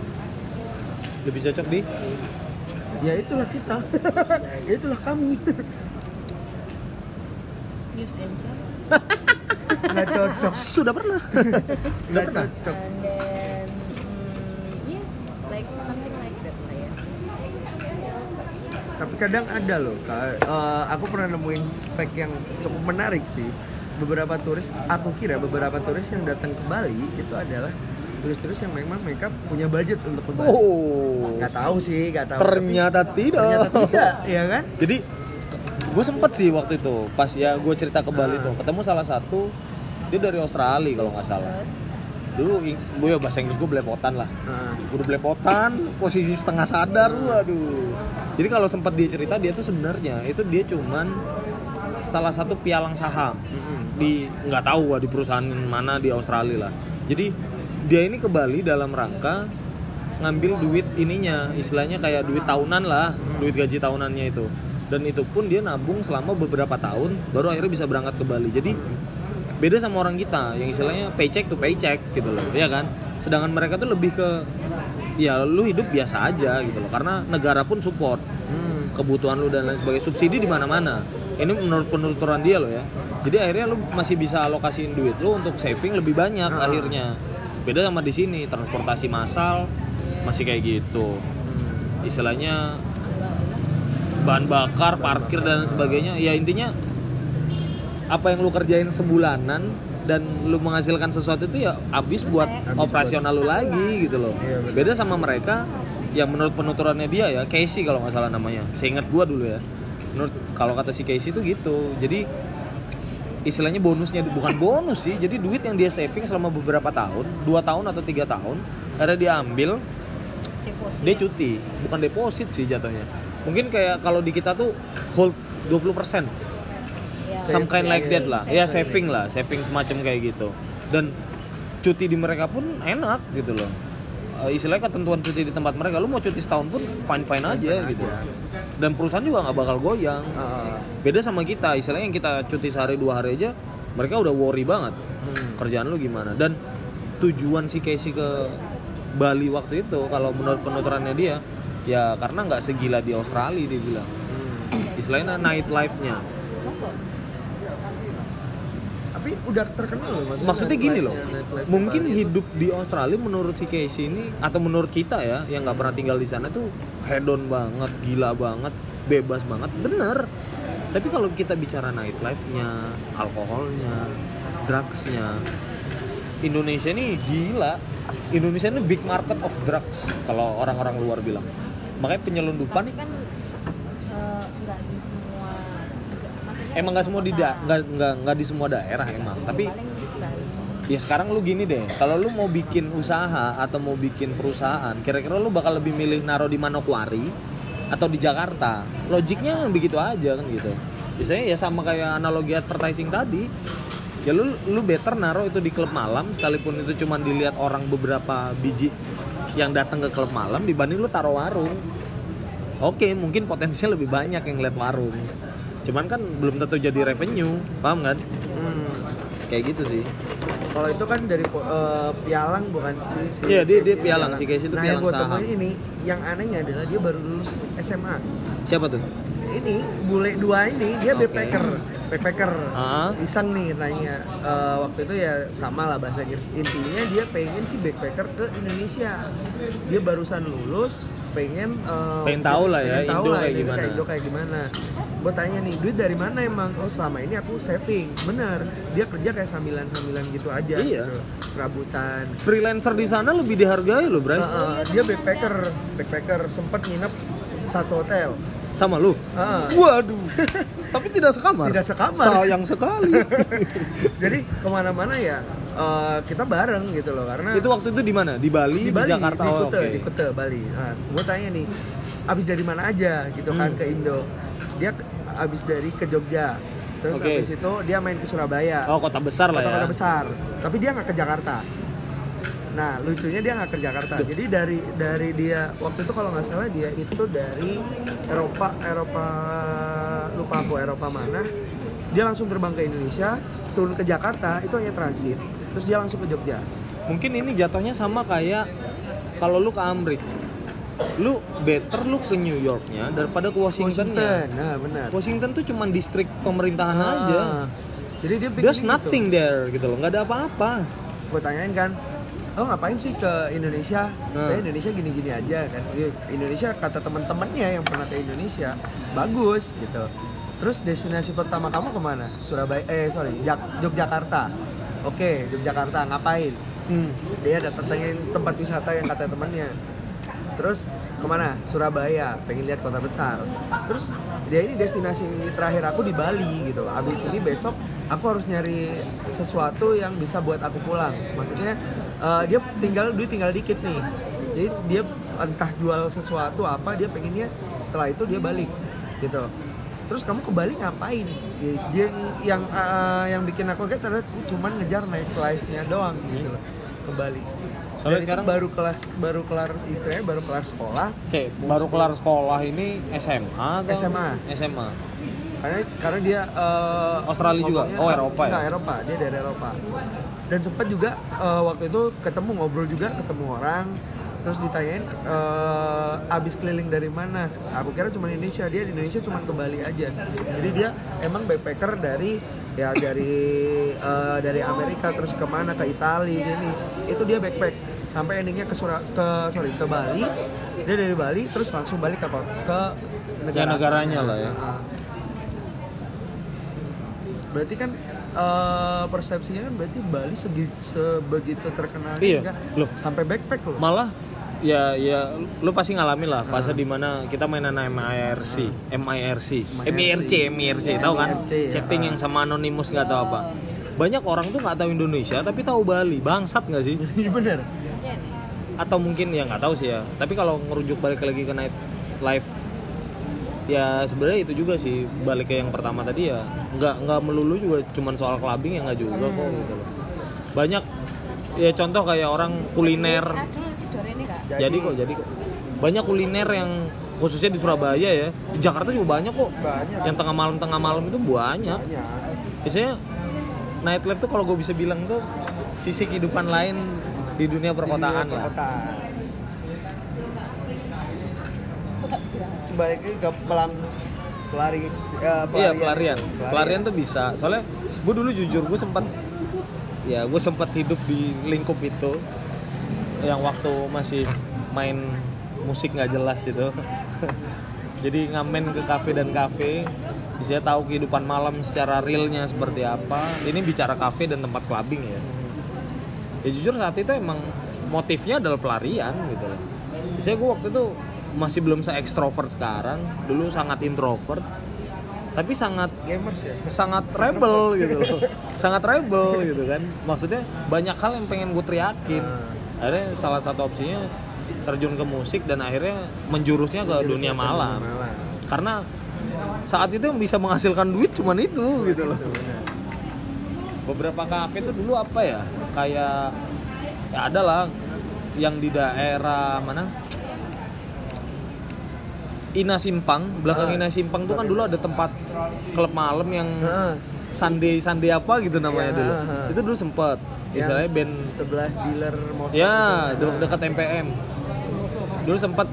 Lebih cocok di ya itulah kita ya itulah kami news nggak cocok sudah pernah. Sudah nggak pernah. cocok and then mm, yes like something like that lah ya tapi kadang ada loh Kak. Eh, aku pernah nemuin fact yang cukup menarik sih beberapa turis aku kira beberapa turis yang datang ke Bali itu adalah turis-turis yang memang mereka punya budget untuk ke Bali Oh. nggak tahu sih nggak tahu Ternyata tapi, tidak. ternyata tidak ya kan jadi gue sempet sih waktu itu pas ya gue cerita ke Bali Ah. tuh ketemu salah satu dia dari Australia kalau nggak salah dulu gue ya bahasa Inggris gue belepotan lah. Nah, udah belepotan posisi setengah sadar waduh. Jadi kalau sempat dia cerita dia tuh sebenarnya itu dia cuman salah satu pialang saham. Mm-mm. di nggak tahu gua di perusahaan mana di Australia lah. Jadi dia ini ke Bali dalam rangka ngambil duit ininya istilahnya kayak duit tahunan lah duit gaji tahunannya itu. Dan itu pun dia nabung selama beberapa tahun baru akhirnya bisa berangkat ke Bali. Jadi beda sama orang kita yang istilahnya paycheck to paycheck gitu loh ya kan? Sedangkan mereka tuh lebih ke ya lu hidup biasa aja gitu loh karena negara pun support Hmm. kebutuhan lu dan lain sebagainya. Subsidi di mana-mana. Ini menurut penuturan dia loh ya. Jadi akhirnya lu masih bisa alokasiin duit lu untuk saving lebih banyak Ah. akhirnya. Beda sama di sini transportasi massal masih kayak gitu. Hmm. istilahnya bahan bakar parkir dan sebagainya. Ya intinya apa yang lu kerjain sebulanan dan lu menghasilkan sesuatu itu ya habis buat Habis operasional lu lagi gitu loh. Iya, betul. beda sama mereka yang menurut penuturannya dia ya Casey kalau nggak salah namanya. Seingat gua dulu ya. Menurut kalau kata si Casey itu gitu. Jadi istilahnya bonusnya bukan bonus sih jadi duit yang dia saving selama beberapa tahun dua tahun atau tiga tahun akhirnya dia ambil Deposit. dia cuti. Bukan deposit sih jatuhnya. Mungkin kayak kalau di kita tuh hold 20% Ya. some kind like that lah. Ya Saving. saving lah. Saving semacam kayak gitu. Dan cuti di mereka pun enak gitu loh. Eh, istilahnya ketentuan cuti di tempat mereka lu mau cuti setahun pun fine fine aja Fine-fine gitu. Aja. dan perusahaan juga nggak bakal goyang. Ah, beda sama kita. Istilahnya yang kita cuti sehari dua hari aja mereka udah worry banget. Hmm. kerjaan lu gimana? Dan tujuan si Casey ke Bali waktu itu kalau menurut penuturannya dia ya karena nggak segila di Australia dia bilang. Hmm. istilahnya night life-nya Masuk. Tapi udah terkenal loh maksudnya. maksudnya gini loh nightlife mungkin Bali itu. hidup di Australia menurut si Casey ini atau menurut kita ya yang nggak pernah tinggal di sana tuh hedon banget gila banget bebas banget bener tapi kalau kita bicara nightlife-nya alkoholnya drugsnya Indonesia ini gila Indonesia ini big market of drugs kalau orang-orang luar bilang makanya penyelundupan Tapi kan maksudnya emang nggak semua di nggak nggak nggak di semua daerah emang tapi. Ya sekarang lu gini deh, kalau lu mau bikin usaha atau mau bikin perusahaan, kira-kira lu bakal lebih milih naruh di Manokwari atau di Jakarta? Logiknya begitu aja kan gitu. Biasanya ya sama kayak analogi advertising tadi. Ya lu lu better naruh itu di klub malam sekalipun itu cuma dilihat orang beberapa biji yang datang ke klub malam dibanding lu taruh warung. Oke, mungkin potensinya lebih banyak yang lihat warung. Cuman kan belum tentu jadi revenue, paham kan? Hmm. Kayak gitu sih. Kalau itu kan dari eh, pialang bukan sih si Iya, dia- dia pialang, si Casey itu nah, pialang yang saham. ini yang anehnya adalah dia baru lulus SMA. Siapa tuh? Ini bule dua ini dia Oke. backpacker, backpacker. Ah. Iseng nih nanya Eh, waktu itu ya sama lah bahasa Inggris. Intinya dia pengen sih backpacker ke Indonesia. Dia barusan lulus, pengen eh, Pengen tahu lah ya, pengen tahu Indo lah kayak Indo gimana. Indo kayak gimana. Gue tanya nih, duit dari mana emang? Oh selama ini aku saving, bener. Dia kerja kayak sambilan-sambilan gitu aja. Iya. gitu. Serabutan. freelancer di sana lebih dihargai loh, Bray. Eh, eh, dia backpacker, backpacker sempet nginep satu hotel. Sama lu. Ah. Waduh. Tapi tidak sekamar. Tidak sekamar. Sayang sekali. Jadi ke mana-mana ya eh, kita bareng gitu loh karena itu waktu itu di mana? Di Bali, di, Bali, Jakarta. di Oh, Kute, oke. di Kute Bali. Nah, gue tanya nih, abis dari mana aja gitu kan Hmm. ke Indo? Dia abis dari ke Jogja, terus Oke. abis itu dia main ke Surabaya, Oh, kota besar lah ya. kota-kota besar. Tapi dia nggak ke Jakarta. Nah, lucunya dia nggak ke Jakarta. Jadi dari dari dia waktu itu kalau nggak salah dia itu dari Eropa, Eropa lupa aku Eropa mana. Dia langsung terbang ke Indonesia, turun ke Jakarta, itu hanya transit. Terus dia langsung ke Jogja. Mungkin ini jatuhnya sama kayak kalau lu ke Amrik. Lu better lu ke New Yorknya daripada ke Washingtonnya. Nah, benar. Washington tuh cuman distrik pemerintahan aja. Ah. Jadi dia pikir There's gitu. nothing there gitu loh, nggak ada apa-apa. Gue tanyain kan, lo ngapain sih ke Indonesia? Nah. Kayak Indonesia gini-gini aja kan. Iya, Indonesia kata teman-temannya yang pernah ke Indonesia bagus gitu. Terus destinasi pertama kamu ke mana? Surabaya, eh sorry, Jak- Yogyakarta. Oke, Yogyakarta ngapain? Hmm. Dia datengin tempat wisata yang kata temannya. Terus ke mana? Surabaya, pengen lihat kota besar. Terus dia ini destinasi terakhir aku di Bali gitu. Abis ini besok aku harus nyari sesuatu yang bisa buat aku pulang. Maksudnya eh, dia tinggal duit tinggal dikit nih. Jadi dia entah jual sesuatu apa dia pengennya setelah itu dia balik gitu. Terus kamu ke Bali ngapain? Dia yang eh, yang bikin aku kaget adalah cuman ngejar night life-nya doang gitu loh ke Bali. Soalnya itu sekarang? baru kelas baru kelar istilahnya baru kelar sekolah. Si, baru kelar sekolah ini SMA atau SMA. SMA. karena karena dia eh, Australia juga? Oh, Eropa ya? Enggak, Eropa. Dia dari Eropa. Dan sempat juga eh, waktu itu ketemu ngobrol juga ketemu orang. Terus ditanyain eh, abis keliling dari mana? Aku kira cuma Indonesia. Dia di Indonesia cuma ke Bali aja. Jadi dia emang backpacker dari ya dari eh, dari Amerika terus ke mana? Ke Italia gini. Itu dia backpack sampai endingnya ke Sura, ke sorry ke Bali dia dari Bali terus langsung balik ke ke Ya, negaranya lah ya. Nah, berarti kan eh, persepsinya kan berarti Bali segi, sebegitu terkenal Iya, loh. sampai backpack loh Malah ya ya lu pasti ngalamin lah fase di mana kita mainan MIRC, MIRC, MIRC, MIRC, tahu kan? Ya. Chatting yang sama anonimus nggak tahu apa. Banyak orang tuh nggak tahu Indonesia tapi tahu Bali, bangsat nggak sih? iya bener. Atau mungkin ya nggak tahu sih ya. Tapi kalau ngerujuk balik lagi ke night life ya sebenarnya itu juga sih. Balik ke yang pertama tadi ya. Nggak nggak melulu juga cuman soal clubbing ya nggak juga kok gitu loh. Banyak ya contoh kayak orang kuliner. Kak. jadi, kok jadi kok. Banyak kuliner yang khususnya di Surabaya ya. Di Jakarta juga banyak kok. Banyak. Yang tengah malam tengah malam itu banyak. Banyak. Biasanya nightlife tuh kalau gue bisa bilang tuh sisi kehidupan lain di dunia perkotaan Di dunia lah. balik ke pelang pelari eh, iya pelarian. Pelarian. Tuh bisa. Soalnya gue dulu jujur gue sempat ya gue sempat hidup di lingkup itu. Yang waktu masih main musik nggak jelas itu jadi ngamen ke kafe dan kafe. Bisa tahu kehidupan malam secara realnya seperti apa. Ini bicara kafe dan tempat clubbing ya ya jujur saat itu emang motifnya adalah pelarian gitu loh. Biasanya gue waktu itu masih belum se ekstrovert sekarang dulu sangat introvert tapi sangat gamers ya? sangat rebel gitu loh. Sangat rebel gitu kan. Maksudnya banyak hal yang pengen gue teriakin. Akhirnya salah satu opsinya terjun ke musik dan akhirnya menjurusnya ke dunia malam. karena saat itu yang bisa menghasilkan duit cuman itu gitu loh beberapa kafe tuh dulu apa ya? Kayak ya ada lah yang di daerah mana? Ina Simpang. Belakang Ah, Ina Simpang tuh kan dulu ada tempat klub malam yang Heeh. Sunday Sunday apa gitu namanya Ya, dulu. Itu dulu sempet. Misalnya Yang band sebelah dealer motor ya itu. de- dekat MPM dulu sempet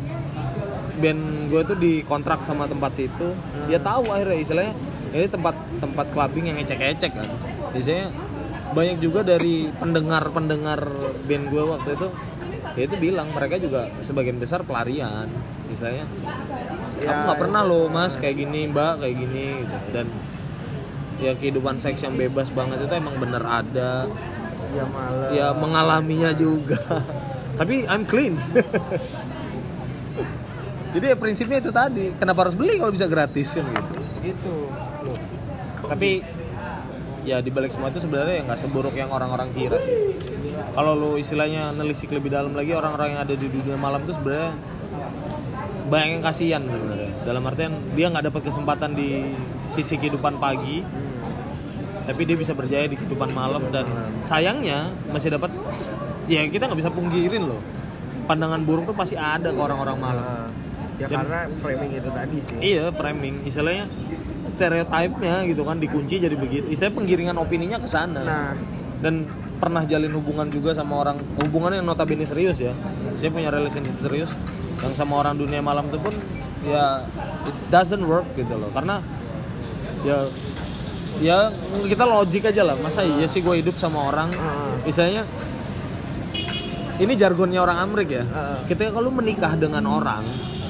band gue tuh dikontrak sama tempat situ. Dia tahu akhirnya istilahnya. Ini tempat tempat clubbing yang ecek-ecek kan biasanya banyak juga dari pendengar-pendengar band gue waktu itu dia itu bilang mereka juga sebagian besar pelarian misalnya Ya, aku nggak pernah loh mas kayak gini mbak kayak gini gitu. Dan ya kehidupan seks yang bebas banget itu emang bener ada. Ya malam. Ya mengalaminya juga. Tapi I'm clean. Jadi ya prinsipnya itu tadi kenapa harus beli kalau bisa gratis kan gitu? Gitu. Loh, tapi ya di balik semua itu sebenarnya ya nggak seburuk yang orang-orang kira sih. Kalau lu istilahnya nelisik lebih dalam lagi orang-orang yang ada di dunia malam itu sebenarnya banyak yang kasihan sebenarnya. Dalam artian dia nggak dapat kesempatan di sisi kehidupan pagi tapi dia bisa berjaya di kehidupan malam dan sayangnya masih dapat ya kita nggak bisa pungkirin loh. Pandangan buruk tuh pasti ada ke orang-orang malam. Nah, ya Dan- karena framing itu tadi sih. Iya framing, istilahnya stereotipnya gitu kan dikunci jadi begitu. Istilahnya penggiringan opininya ke sana. nah Dan pernah jalin hubungan juga sama orang hubungan yang notabene serius ya. Saya punya relationship serius yang sama orang dunia malam itu pun ya it doesn't work gitu loh. Karena ya ya kita logik aja lah. Masa iya sih gue hidup sama orang Heeh. misalnya ini jargonnya orang Amrik ya. Heeh. Ketika kalau menikah dengan orang,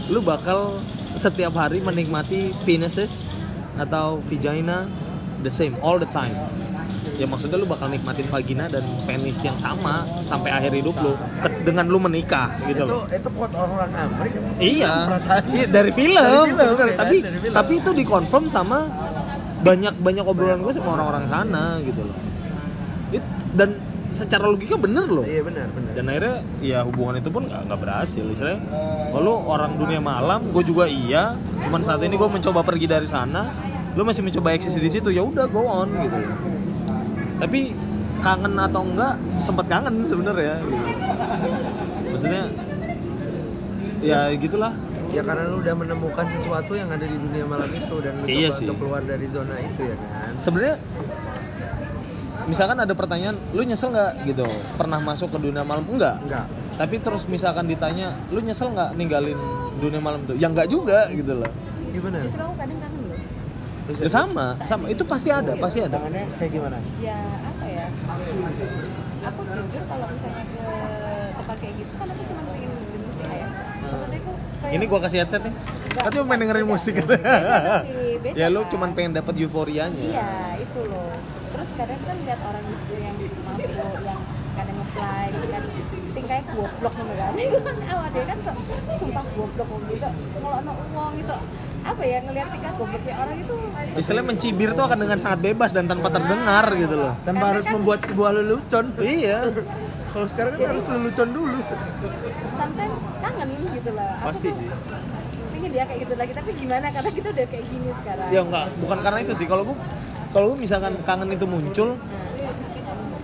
lu bakal setiap hari menikmati penises atau vagina the same all the time. Ya maksudnya lu bakal nikmatin vagina dan penis yang sama sampai akhir hidup lu ke- dengan lu menikah gitu itu loh. itu quote orang Amerika Iya, iya dari film, Dari film, bener. ya kan? tapi Dari film. tapi itu dikonfirm sama banyak banyak obrolan gue sama orang-orang sana gitu loh. It- dan secara logika bener loh. iya benar benar Dan akhirnya ya hubungan itu pun nggak nggak berhasil. Istilahnya, kalau orang dunia malam, gue juga iya. Cuman saat ini gue mencoba pergi dari sana, lu masih mencoba eksis di situ, ya udah go on gitu. Tapi kangen atau enggak sempet kangen sebenarnya gitu. maksudnya ya gitulah ya karena lu udah menemukan sesuatu yang ada di dunia malam itu dan lu Iya coba sih. untuk keluar dari zona itu ya kan sebenarnya misalkan ada pertanyaan lu nyesel nggak? Gitu. Pernah masuk ke dunia malam? Enggak. Enggak. Tapi terus misalkan ditanya lu nyesel nggak ninggalin dunia malam tuh? Ya enggak juga gitu loh. Gimana justru aku kadang kangen loh. Terus ya sama sama. Itu pasti ada pasti ada. Tangannya kayak gimana? Ya apa ya? Aku jujur kalau misalnya ke tempat kayak gitu kan aku cuma pengen dengerin musik ya maksudnya aku kayak ini gua kasih headset nih. Tapi pengen dengerin musik. Beda beda. Ya lu cuman pengen dapat euforianya. Iya itu loh terus kadang kan lihat orang justru yang mampu yang kadang ngefly gitu kan. Tingkahnya goblok ngono kan. Itu kan awak dia kan sok sumpah goblok ngono bisa ngelokno uang bisa apa ya ngelihat tingkah gobloknya orang itu. Istilahnya mencibir tuh akan dengan sangat bebas dan tanpa terdengar gitu loh. Tanpa Karena harus kan- membuat sebuah lelucon. Iya. Kalau sekarang kan harus lelucon dulu. Sometimes kangen gitu lah Aku Pasti tuh sih. pengen dia kayak gitu lagi tapi gimana? Karena kita udah kayak gini sekarang. Ya enggak. Bukan karena itu sih. Kalau gua kalau misalkan kangen itu muncul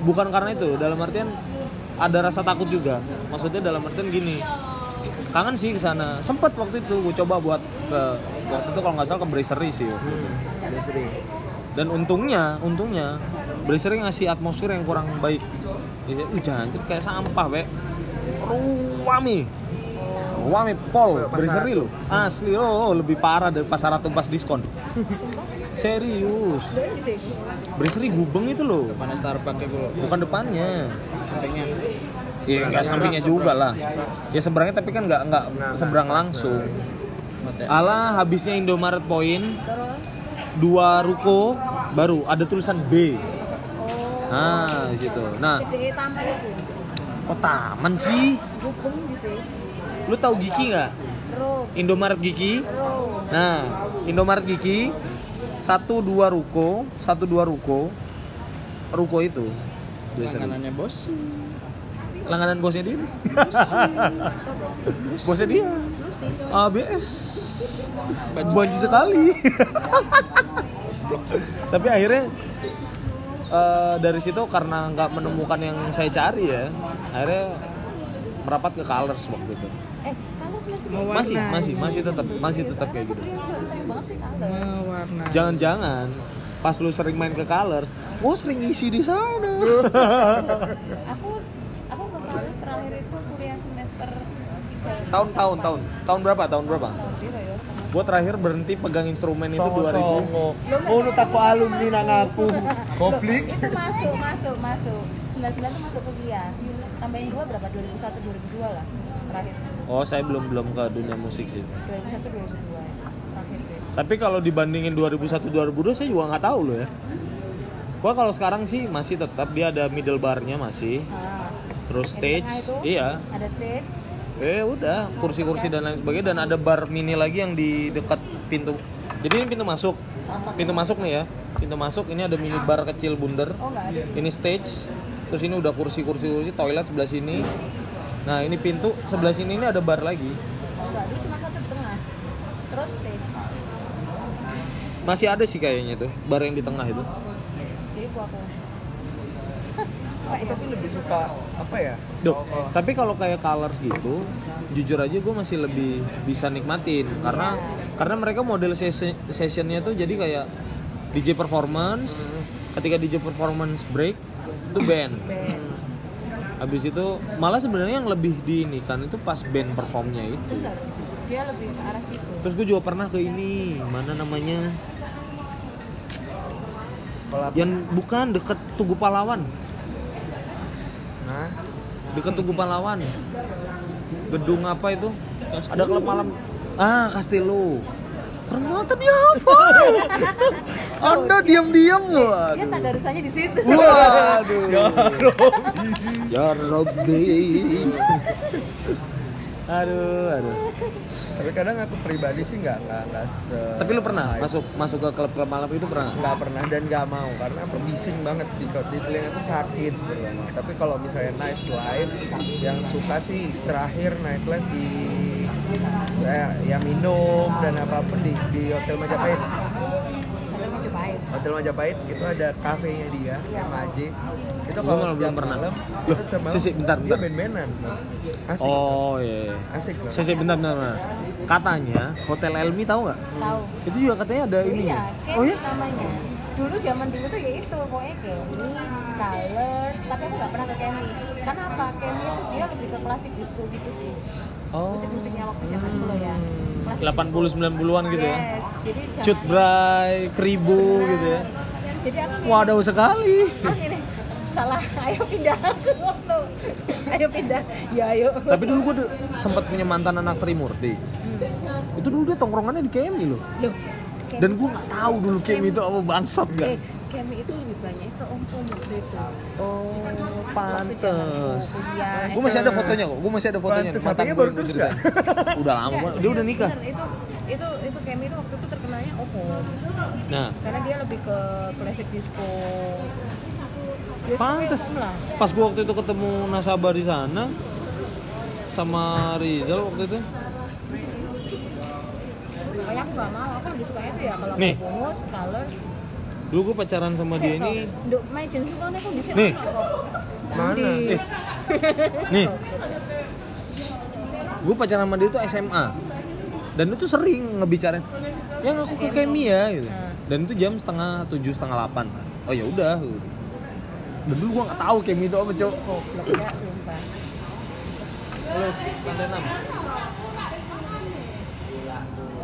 bukan karena itu dalam artian ada rasa takut juga. Maksudnya dalam artian gini kangen sih ke sana. Sempet waktu itu gue coba buat ke waktu itu kalau nggak salah ke Brasserie sih. Waktu itu. dan untungnya untungnya Brasserie ngasih atmosfer yang kurang baik. Ya uh jangan kayak sampah be. Ruami ruami pol Brasserie lo asli oh lebih parah dari pasar ratu pas diskon serius Doi di sini Brasserie gubeng itu loh Mana Starbucks kayak gue bukan depannya Sampingnya Iya nggak sampingnya juga lah. Ya seberangnya tapi kan nggak nggak seberang langsung. Alah habisnya Indomaret Point dua ruko baru ada tulisan B. oh Nah di situ. Nah itu kok taman sih? gubeng di sini Lu tahu Giki nggak? Indomaret Giki. Nah Indomaret Giki satu dua ruko satu dua ruko. Ruko itu biasanya. Makanannya bos. Langganan bosnya dia. Bosnya dia. ABS banci sekali. Tapi akhirnya eh, dari situ karena nggak menemukan yang saya cari ya akhirnya merapat ke colors waktu itu. Eh masih masih masih masih tetap masih tetap kayak gitu. Jangan-jangan pas lu sering main ke colors gua sering ngisi di sana. Aku aku ke kampus terakhir itu kuliah semester tahun tahun tahun. Tahun berapa tahun berapa? Ya gua terakhir berhenti pegang instrumen itu 2000 Songo-songo. Oh, lu takut alumni nang aku. Koplik. itu masuk masuk masuk. 99 itu masuk kuliah. Tambahin dua berapa 2001 2002 lah terakhir oh saya belum belum ke dunia musik sih 2001 2002 terakhir deh Tapi kalau dibandingin 2001 2002 saya juga nggak tahu loh ya. Gua kalau sekarang sih masih tetap dia ada middle barnya masih, Ah, terus stage, itu iya. ada stage Eh udah kursi-kursi dan lain sebagainya dan ada bar mini lagi yang di dekat pintu. Jadi ini pintu masuk, pintu masuk nih ya. Pintu masuk ini ada mini bar kecil bundar. oh nggak ada Ini stage, terus ini udah kursi-kursi kursi toilet sebelah sini. Nah ini pintu sebelah sini ini ada bar lagi. oh cuma satu di tengah. Terus stage. Masih ada sih kayaknya tuh bar yang di tengah itu. jadi gua aku. Aku tapi lebih suka apa ya? Duh, Kalau- tapi kalau kayak colors gitu, jujur aja gue masih lebih bisa nikmatin. Karena karena mereka model sesi- sessionnya tuh jadi kayak DJ performance, ketika DJ performance break itu band. band Habis itu malah sebenarnya yang lebih diini kan itu pas band performnya itu. dia lebih ke arah situ Terus gue juga pernah ke ini, mana namanya? Yang bukan deket Tugu Pahlawan, Nah, deket Tugu Pahlawan. Gedung apa itu? Ada klub malam. Ah, Castello. Ternyata dia apa? Anda diam-diam loh. dia tak ada rusanya di situ Waduh. Ya Robbi. Aduh, aduh. tapi kadang aku pribadi sih nggak nggak nggak se. Tapi lu pernah masuk masuk ke klub-klub malam itu pernah? nggak pernah dan nggak mau karena apa bising banget di di telinga itu sakit pertama. Tapi kalau misalnya night life yang suka sih terakhir night life di saya ya minum dan apa pun di di hotel Majapahit. Hotel Majapahit Hotel Majapahit itu ada kafenya dia, Iya. MAJ. Itu kalau belum pernah. malam, Loh, Sisi, bentar, dia bentar. band-bandan. Asik. Oh iya. Asik banget. Sisi bentar bentar. bentar. Katanya Hotel Elmi tahu nggak? tahu Itu juga katanya ada ini. iya Kemi Oh ya? namanya dulu zaman dulu tuh ya itu pokoknya Kemi Colors tapi aku nggak pernah ke Kemi karena apa Kemi itu dia lebih ke klasik disco gitu sih Oh. musik-musiknya waktu zaman dulu ya Klasik 80 disco. 90-an gitu ya. yes jadi Cut Bray, Kribo gitu ya. jadi aku Waduh sekali. ah, ini salah ayo pindah ke Solo ayo pindah ya ayo Tapi dulu gue sempat punya mantan anak Trimurti. Hmm. Itu dulu dia tongkrongannya di Kemi loh. loh Dan gue nggak tahu dulu Kemi itu apa bangsat eh gak? Kemi itu lebih banyak ke om om waktu itu Oh, pantes. kuliah, Gue masih ada fotonya kok. Gue masih ada fotonya. Pantes, gue baru terus gua ceritain. Udah lama banget. Dia udah serius, nikah. bener. itu itu itu Kemi itu waktu itu terkenalnya Oppo Nah, karena dia lebih ke classic disco Disco pantes. Pas gue waktu itu ketemu nasabah di sana sama Rizal waktu itu. makanya aku gak mau aku lebih suka itu ya kalau Nih. mau bonus colors Dulu gue pacaran sama dia ini. Nih. Mana? Eh. Nih, gue pacaran sama dia itu SMA. Dan itu sering ngebicarain, yang aku ke Kemi ya gitu. Hmm. Dan itu jam setengah tujuh setengah delapan. Oh ya udah. Gitu. Dan dulu gue nggak tahu Kemi itu apa cowok. Ya. Halo, lantai enam. Ya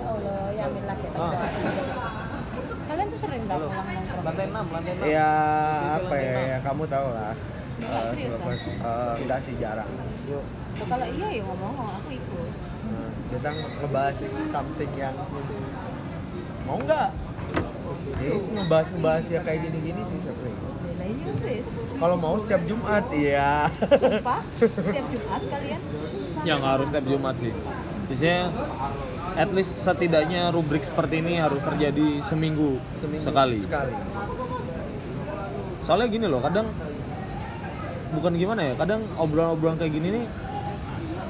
Allah, ya amin lah kita Ah. udah. Kalian tuh sering gak pulang nongkrong? Lantai enam, lantai enam. Ya Di apa ya, ya kamu tahu lah. Eh, selepas eh, enggak sih jarang. Yuk, kalau iya ya ngomong, aku ikut. eh, kita ngebahas something yang mau nggak? Yes, ngebahas ngebahas ya kayak gini-gini sih wis. Kalau mau setiap Jumat, iya. Sumpah, setiap Jumat kalian Ya nggak harus setiap Jumat sih. Biasanya at least setidaknya rubrik seperti ini harus terjadi seminggu, Seminggu sekali. Sekali. Soalnya gini loh, kadang bukan gimana ya, kadang obrolan-obrolan kayak gini nih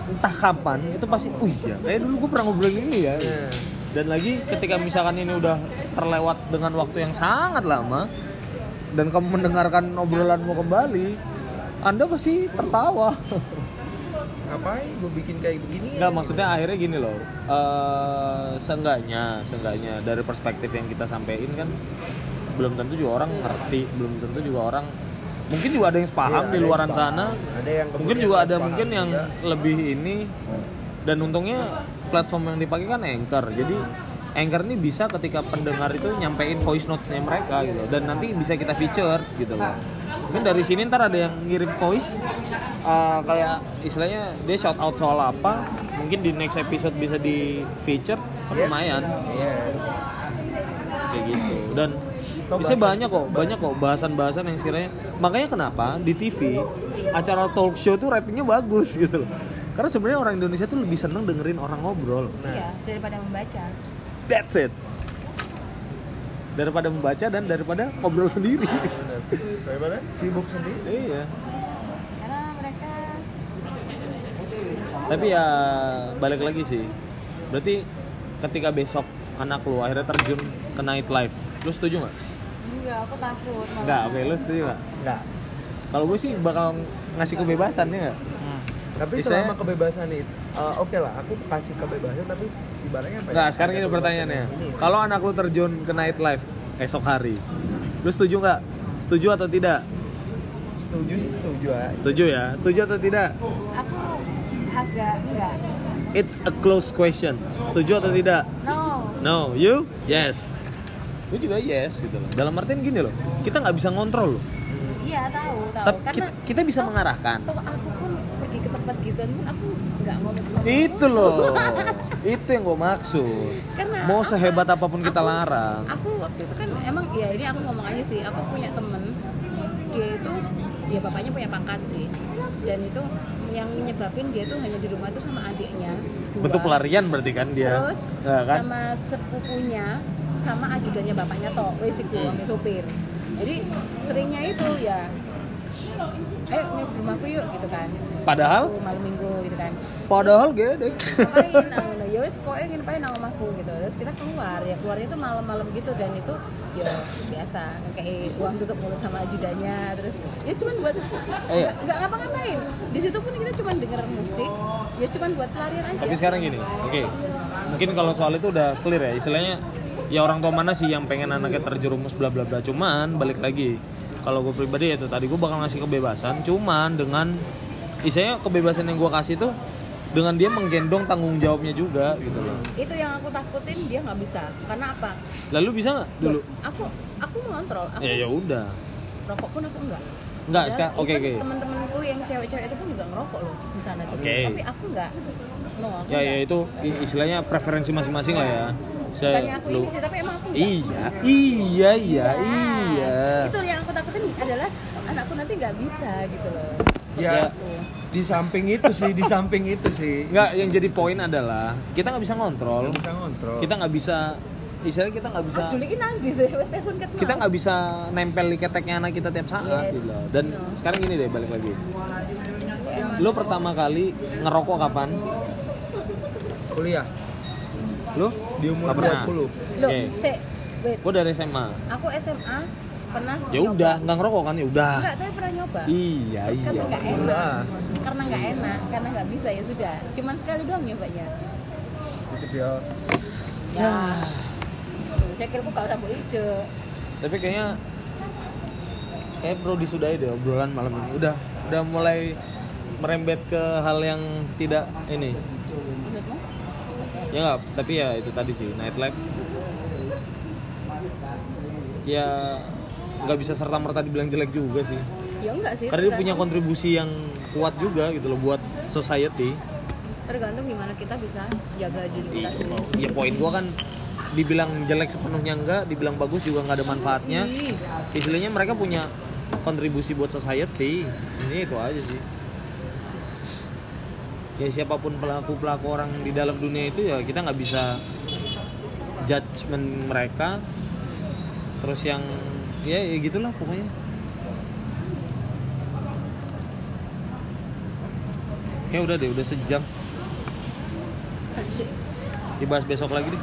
entah kapan itu pasti, oh iya, kayak dulu gue pernah ngobrol gini ya. Nah, Dan lagi ketika misalkan ini udah terlewat dengan waktu yang sangat lama dan kamu mendengarkan obrolanmu kembali, Anda pasti tertawa. ngapain gue bikin kayak begini? Enggak, maksudnya akhirnya gini loh. eh seenggaknya, seenggaknya dari perspektif yang kita sampaikan kan belum tentu juga orang ngerti, belum tentu juga orang mungkin juga ada yang sepaham Iya, di luaran sepaham. sana. Ada yang mungkin juga nggak ada mungkin yang juga. lebih ini dan untungnya platform yang dipakai kan Anchor. Jadi Anchor ini bisa ketika pendengar itu nyampein voice notes-nya mereka gitu dan nanti bisa kita feature gitu loh. Mungkin dari sini ntar ada yang ngirim voice uh, kayak istilahnya dia shout out soal apa, mungkin di next episode bisa di feature Yes. lumayan Yes. kayak gitu dan bisa banyak kok banyak kok bahasan-bahasan yang sekiranya makanya kenapa di TV acara talk show tuh ratingnya bagus gitu loh karena sebenarnya orang Indonesia tuh lebih seneng dengerin orang ngobrol Iya, daripada membaca. that's it daripada membaca dan daripada ngobrol sendiri. Daripada sibuk sendiri. iya Karena mereka tapi ya balik lagi sih berarti ketika besok anak lu akhirnya terjun ke nightlife lu setuju nggak? enggak, aku takut. malah. Nggak, oke lu setuju nggak? Enggak. Kalau gue sih bakal ngasih kebebasan ya nggak? Tapi Istilahnya- selama kebebasan itu, eh, oke lah, aku kasih kebebasan tapi ibaratnya apa ya? Nggak, sekarang ini pertanyaannya. Kalau anak lu terjun ke nightlife esok hari, lu setuju nggak? Setuju atau tidak? setuju sih setuju ya. Setuju ya? Setuju atau tidak? Aku agak enggak. It's a close question. Setuju atau tidak? No. No, you? Yes. Gue juga yes gitu loh. Dalam artian gini loh, kita nggak bisa ngontrol loh. Iya, tahu, tahu. Tapi kita, kita bisa toh- mengarahkan. toh aku pun pergi ke tempat gituan pun aku nggak Itu loh, itu yang gue maksud. Karena Mau sehebat apa pun kita Aku- larang. Aku waktu itu kan emang ya ini aku ngomong aja sih. Aku punya temen dia itu ya bapaknya punya pangkat sih dan itu yang nyebabin dia tuh hanya di rumah tuh sama adiknya dua. Bentuk pelarian berarti kan dia. terus Ya kan? sama sepupunya sama ajudannya bapaknya toh wes iku Hmm. hmm. sopir jadi seringnya itu ya ayo nginep di rumahku yuk gitu kan Padahal? Aku malam minggu gitu kan Padahal gede. ngapain nah, ya wes pokoknya ngapain nang omahku gitu terus kita keluar ya keluarnya itu malam-malam gitu dan itu ya biasa kayak uang tutup mulut sama ajudannya terus ya cuman buat Iya. nggak ngapa-ngapain di situ pun kita cuman denger musik ya cuman buat pelarian aja Tapi sekarang gini, oke. Mungkin kalau soal itu udah clear ya. Istilahnya ya orang tua mana sih yang pengen anaknya terjerumus bla bla bla. Cuman balik lagi. Kalau gue pribadi itu tadi gue bakal ngasih kebebasan, cuman dengan istilahnya kebebasan yang gue kasih tuh dengan dia menggendong tanggung jawabnya juga gitu loh. itu yang aku takutin dia nggak bisa karena apa Lalu bisa nggak dulu? Aku aku mengontrol aku Ya ya udah. rokok pun aku enggak Enggak, sekarang oke even oke. teman-temanku yang cewek-cewek itu pun juga ngerokok loh di sana tuh Oke. tapi aku enggak no aku Ya ya enggak. itu i- istilahnya preferensi masing-masing lah ya. Saya aku lu ini sih tapi emang aku enggak Iya, iya, iya, Nah, iya. Itu yang aku takutin adalah anakku nanti nggak bisa gitu loh Ya, Gitu. di samping itu sih, di samping itu sih. Enggak, yang jadi poin adalah kita nggak bisa ngontrol. Nggak bisa ngontrol. Kita nggak bisa, istilahnya kita nggak bisa, telepon ke kita nggak bisa nempel di keteknya anak kita tiap saat Yes. gitu loh. Dan No. sekarang gini deh balik lagi. Lo pertama kali ngerokok kapan? kuliah Lo? di umur Nggak pernah. 20. Loh, Oke. se, wait, Gue dari SMA. aku SMA pernah Ya udah, nggak ngerokok kan ya udah. Enggak, tapi pernah nyoba. Iya, Terus iya. karena nggak enak, Nah. karena nggak enak, karena nggak bisa ya sudah. Cuman sekali doang nyobanya. Itu dia. Ya. Saya kira buka udah ide. Tapi kayaknya kayak bro disudahi deh obrolan malam ini. Udah, udah mulai merembet ke hal yang tidak ini. Ya nggak tapi ya itu tadi sih nightlife ya nggak bisa serta merta dibilang jelek juga sih. Ya enggak sih. karena dia punya kontribusi yang kuat juga gitu loh buat society. Tergantung gimana kita bisa jaga diri kita sendiri. ya poin gua kan dibilang jelek sepenuhnya enggak dibilang bagus juga nggak ada manfaatnya. Ih, istilahnya mereka punya kontribusi buat society. Ini itu aja sih. Ya siapa pun pelaku pelaku orang di dalam dunia itu ya kita nggak bisa judgement mereka. Terus yang ya, ya gitulah pokoknya Kayak udah deh, udah sejam. Dibahas besok lagi deh.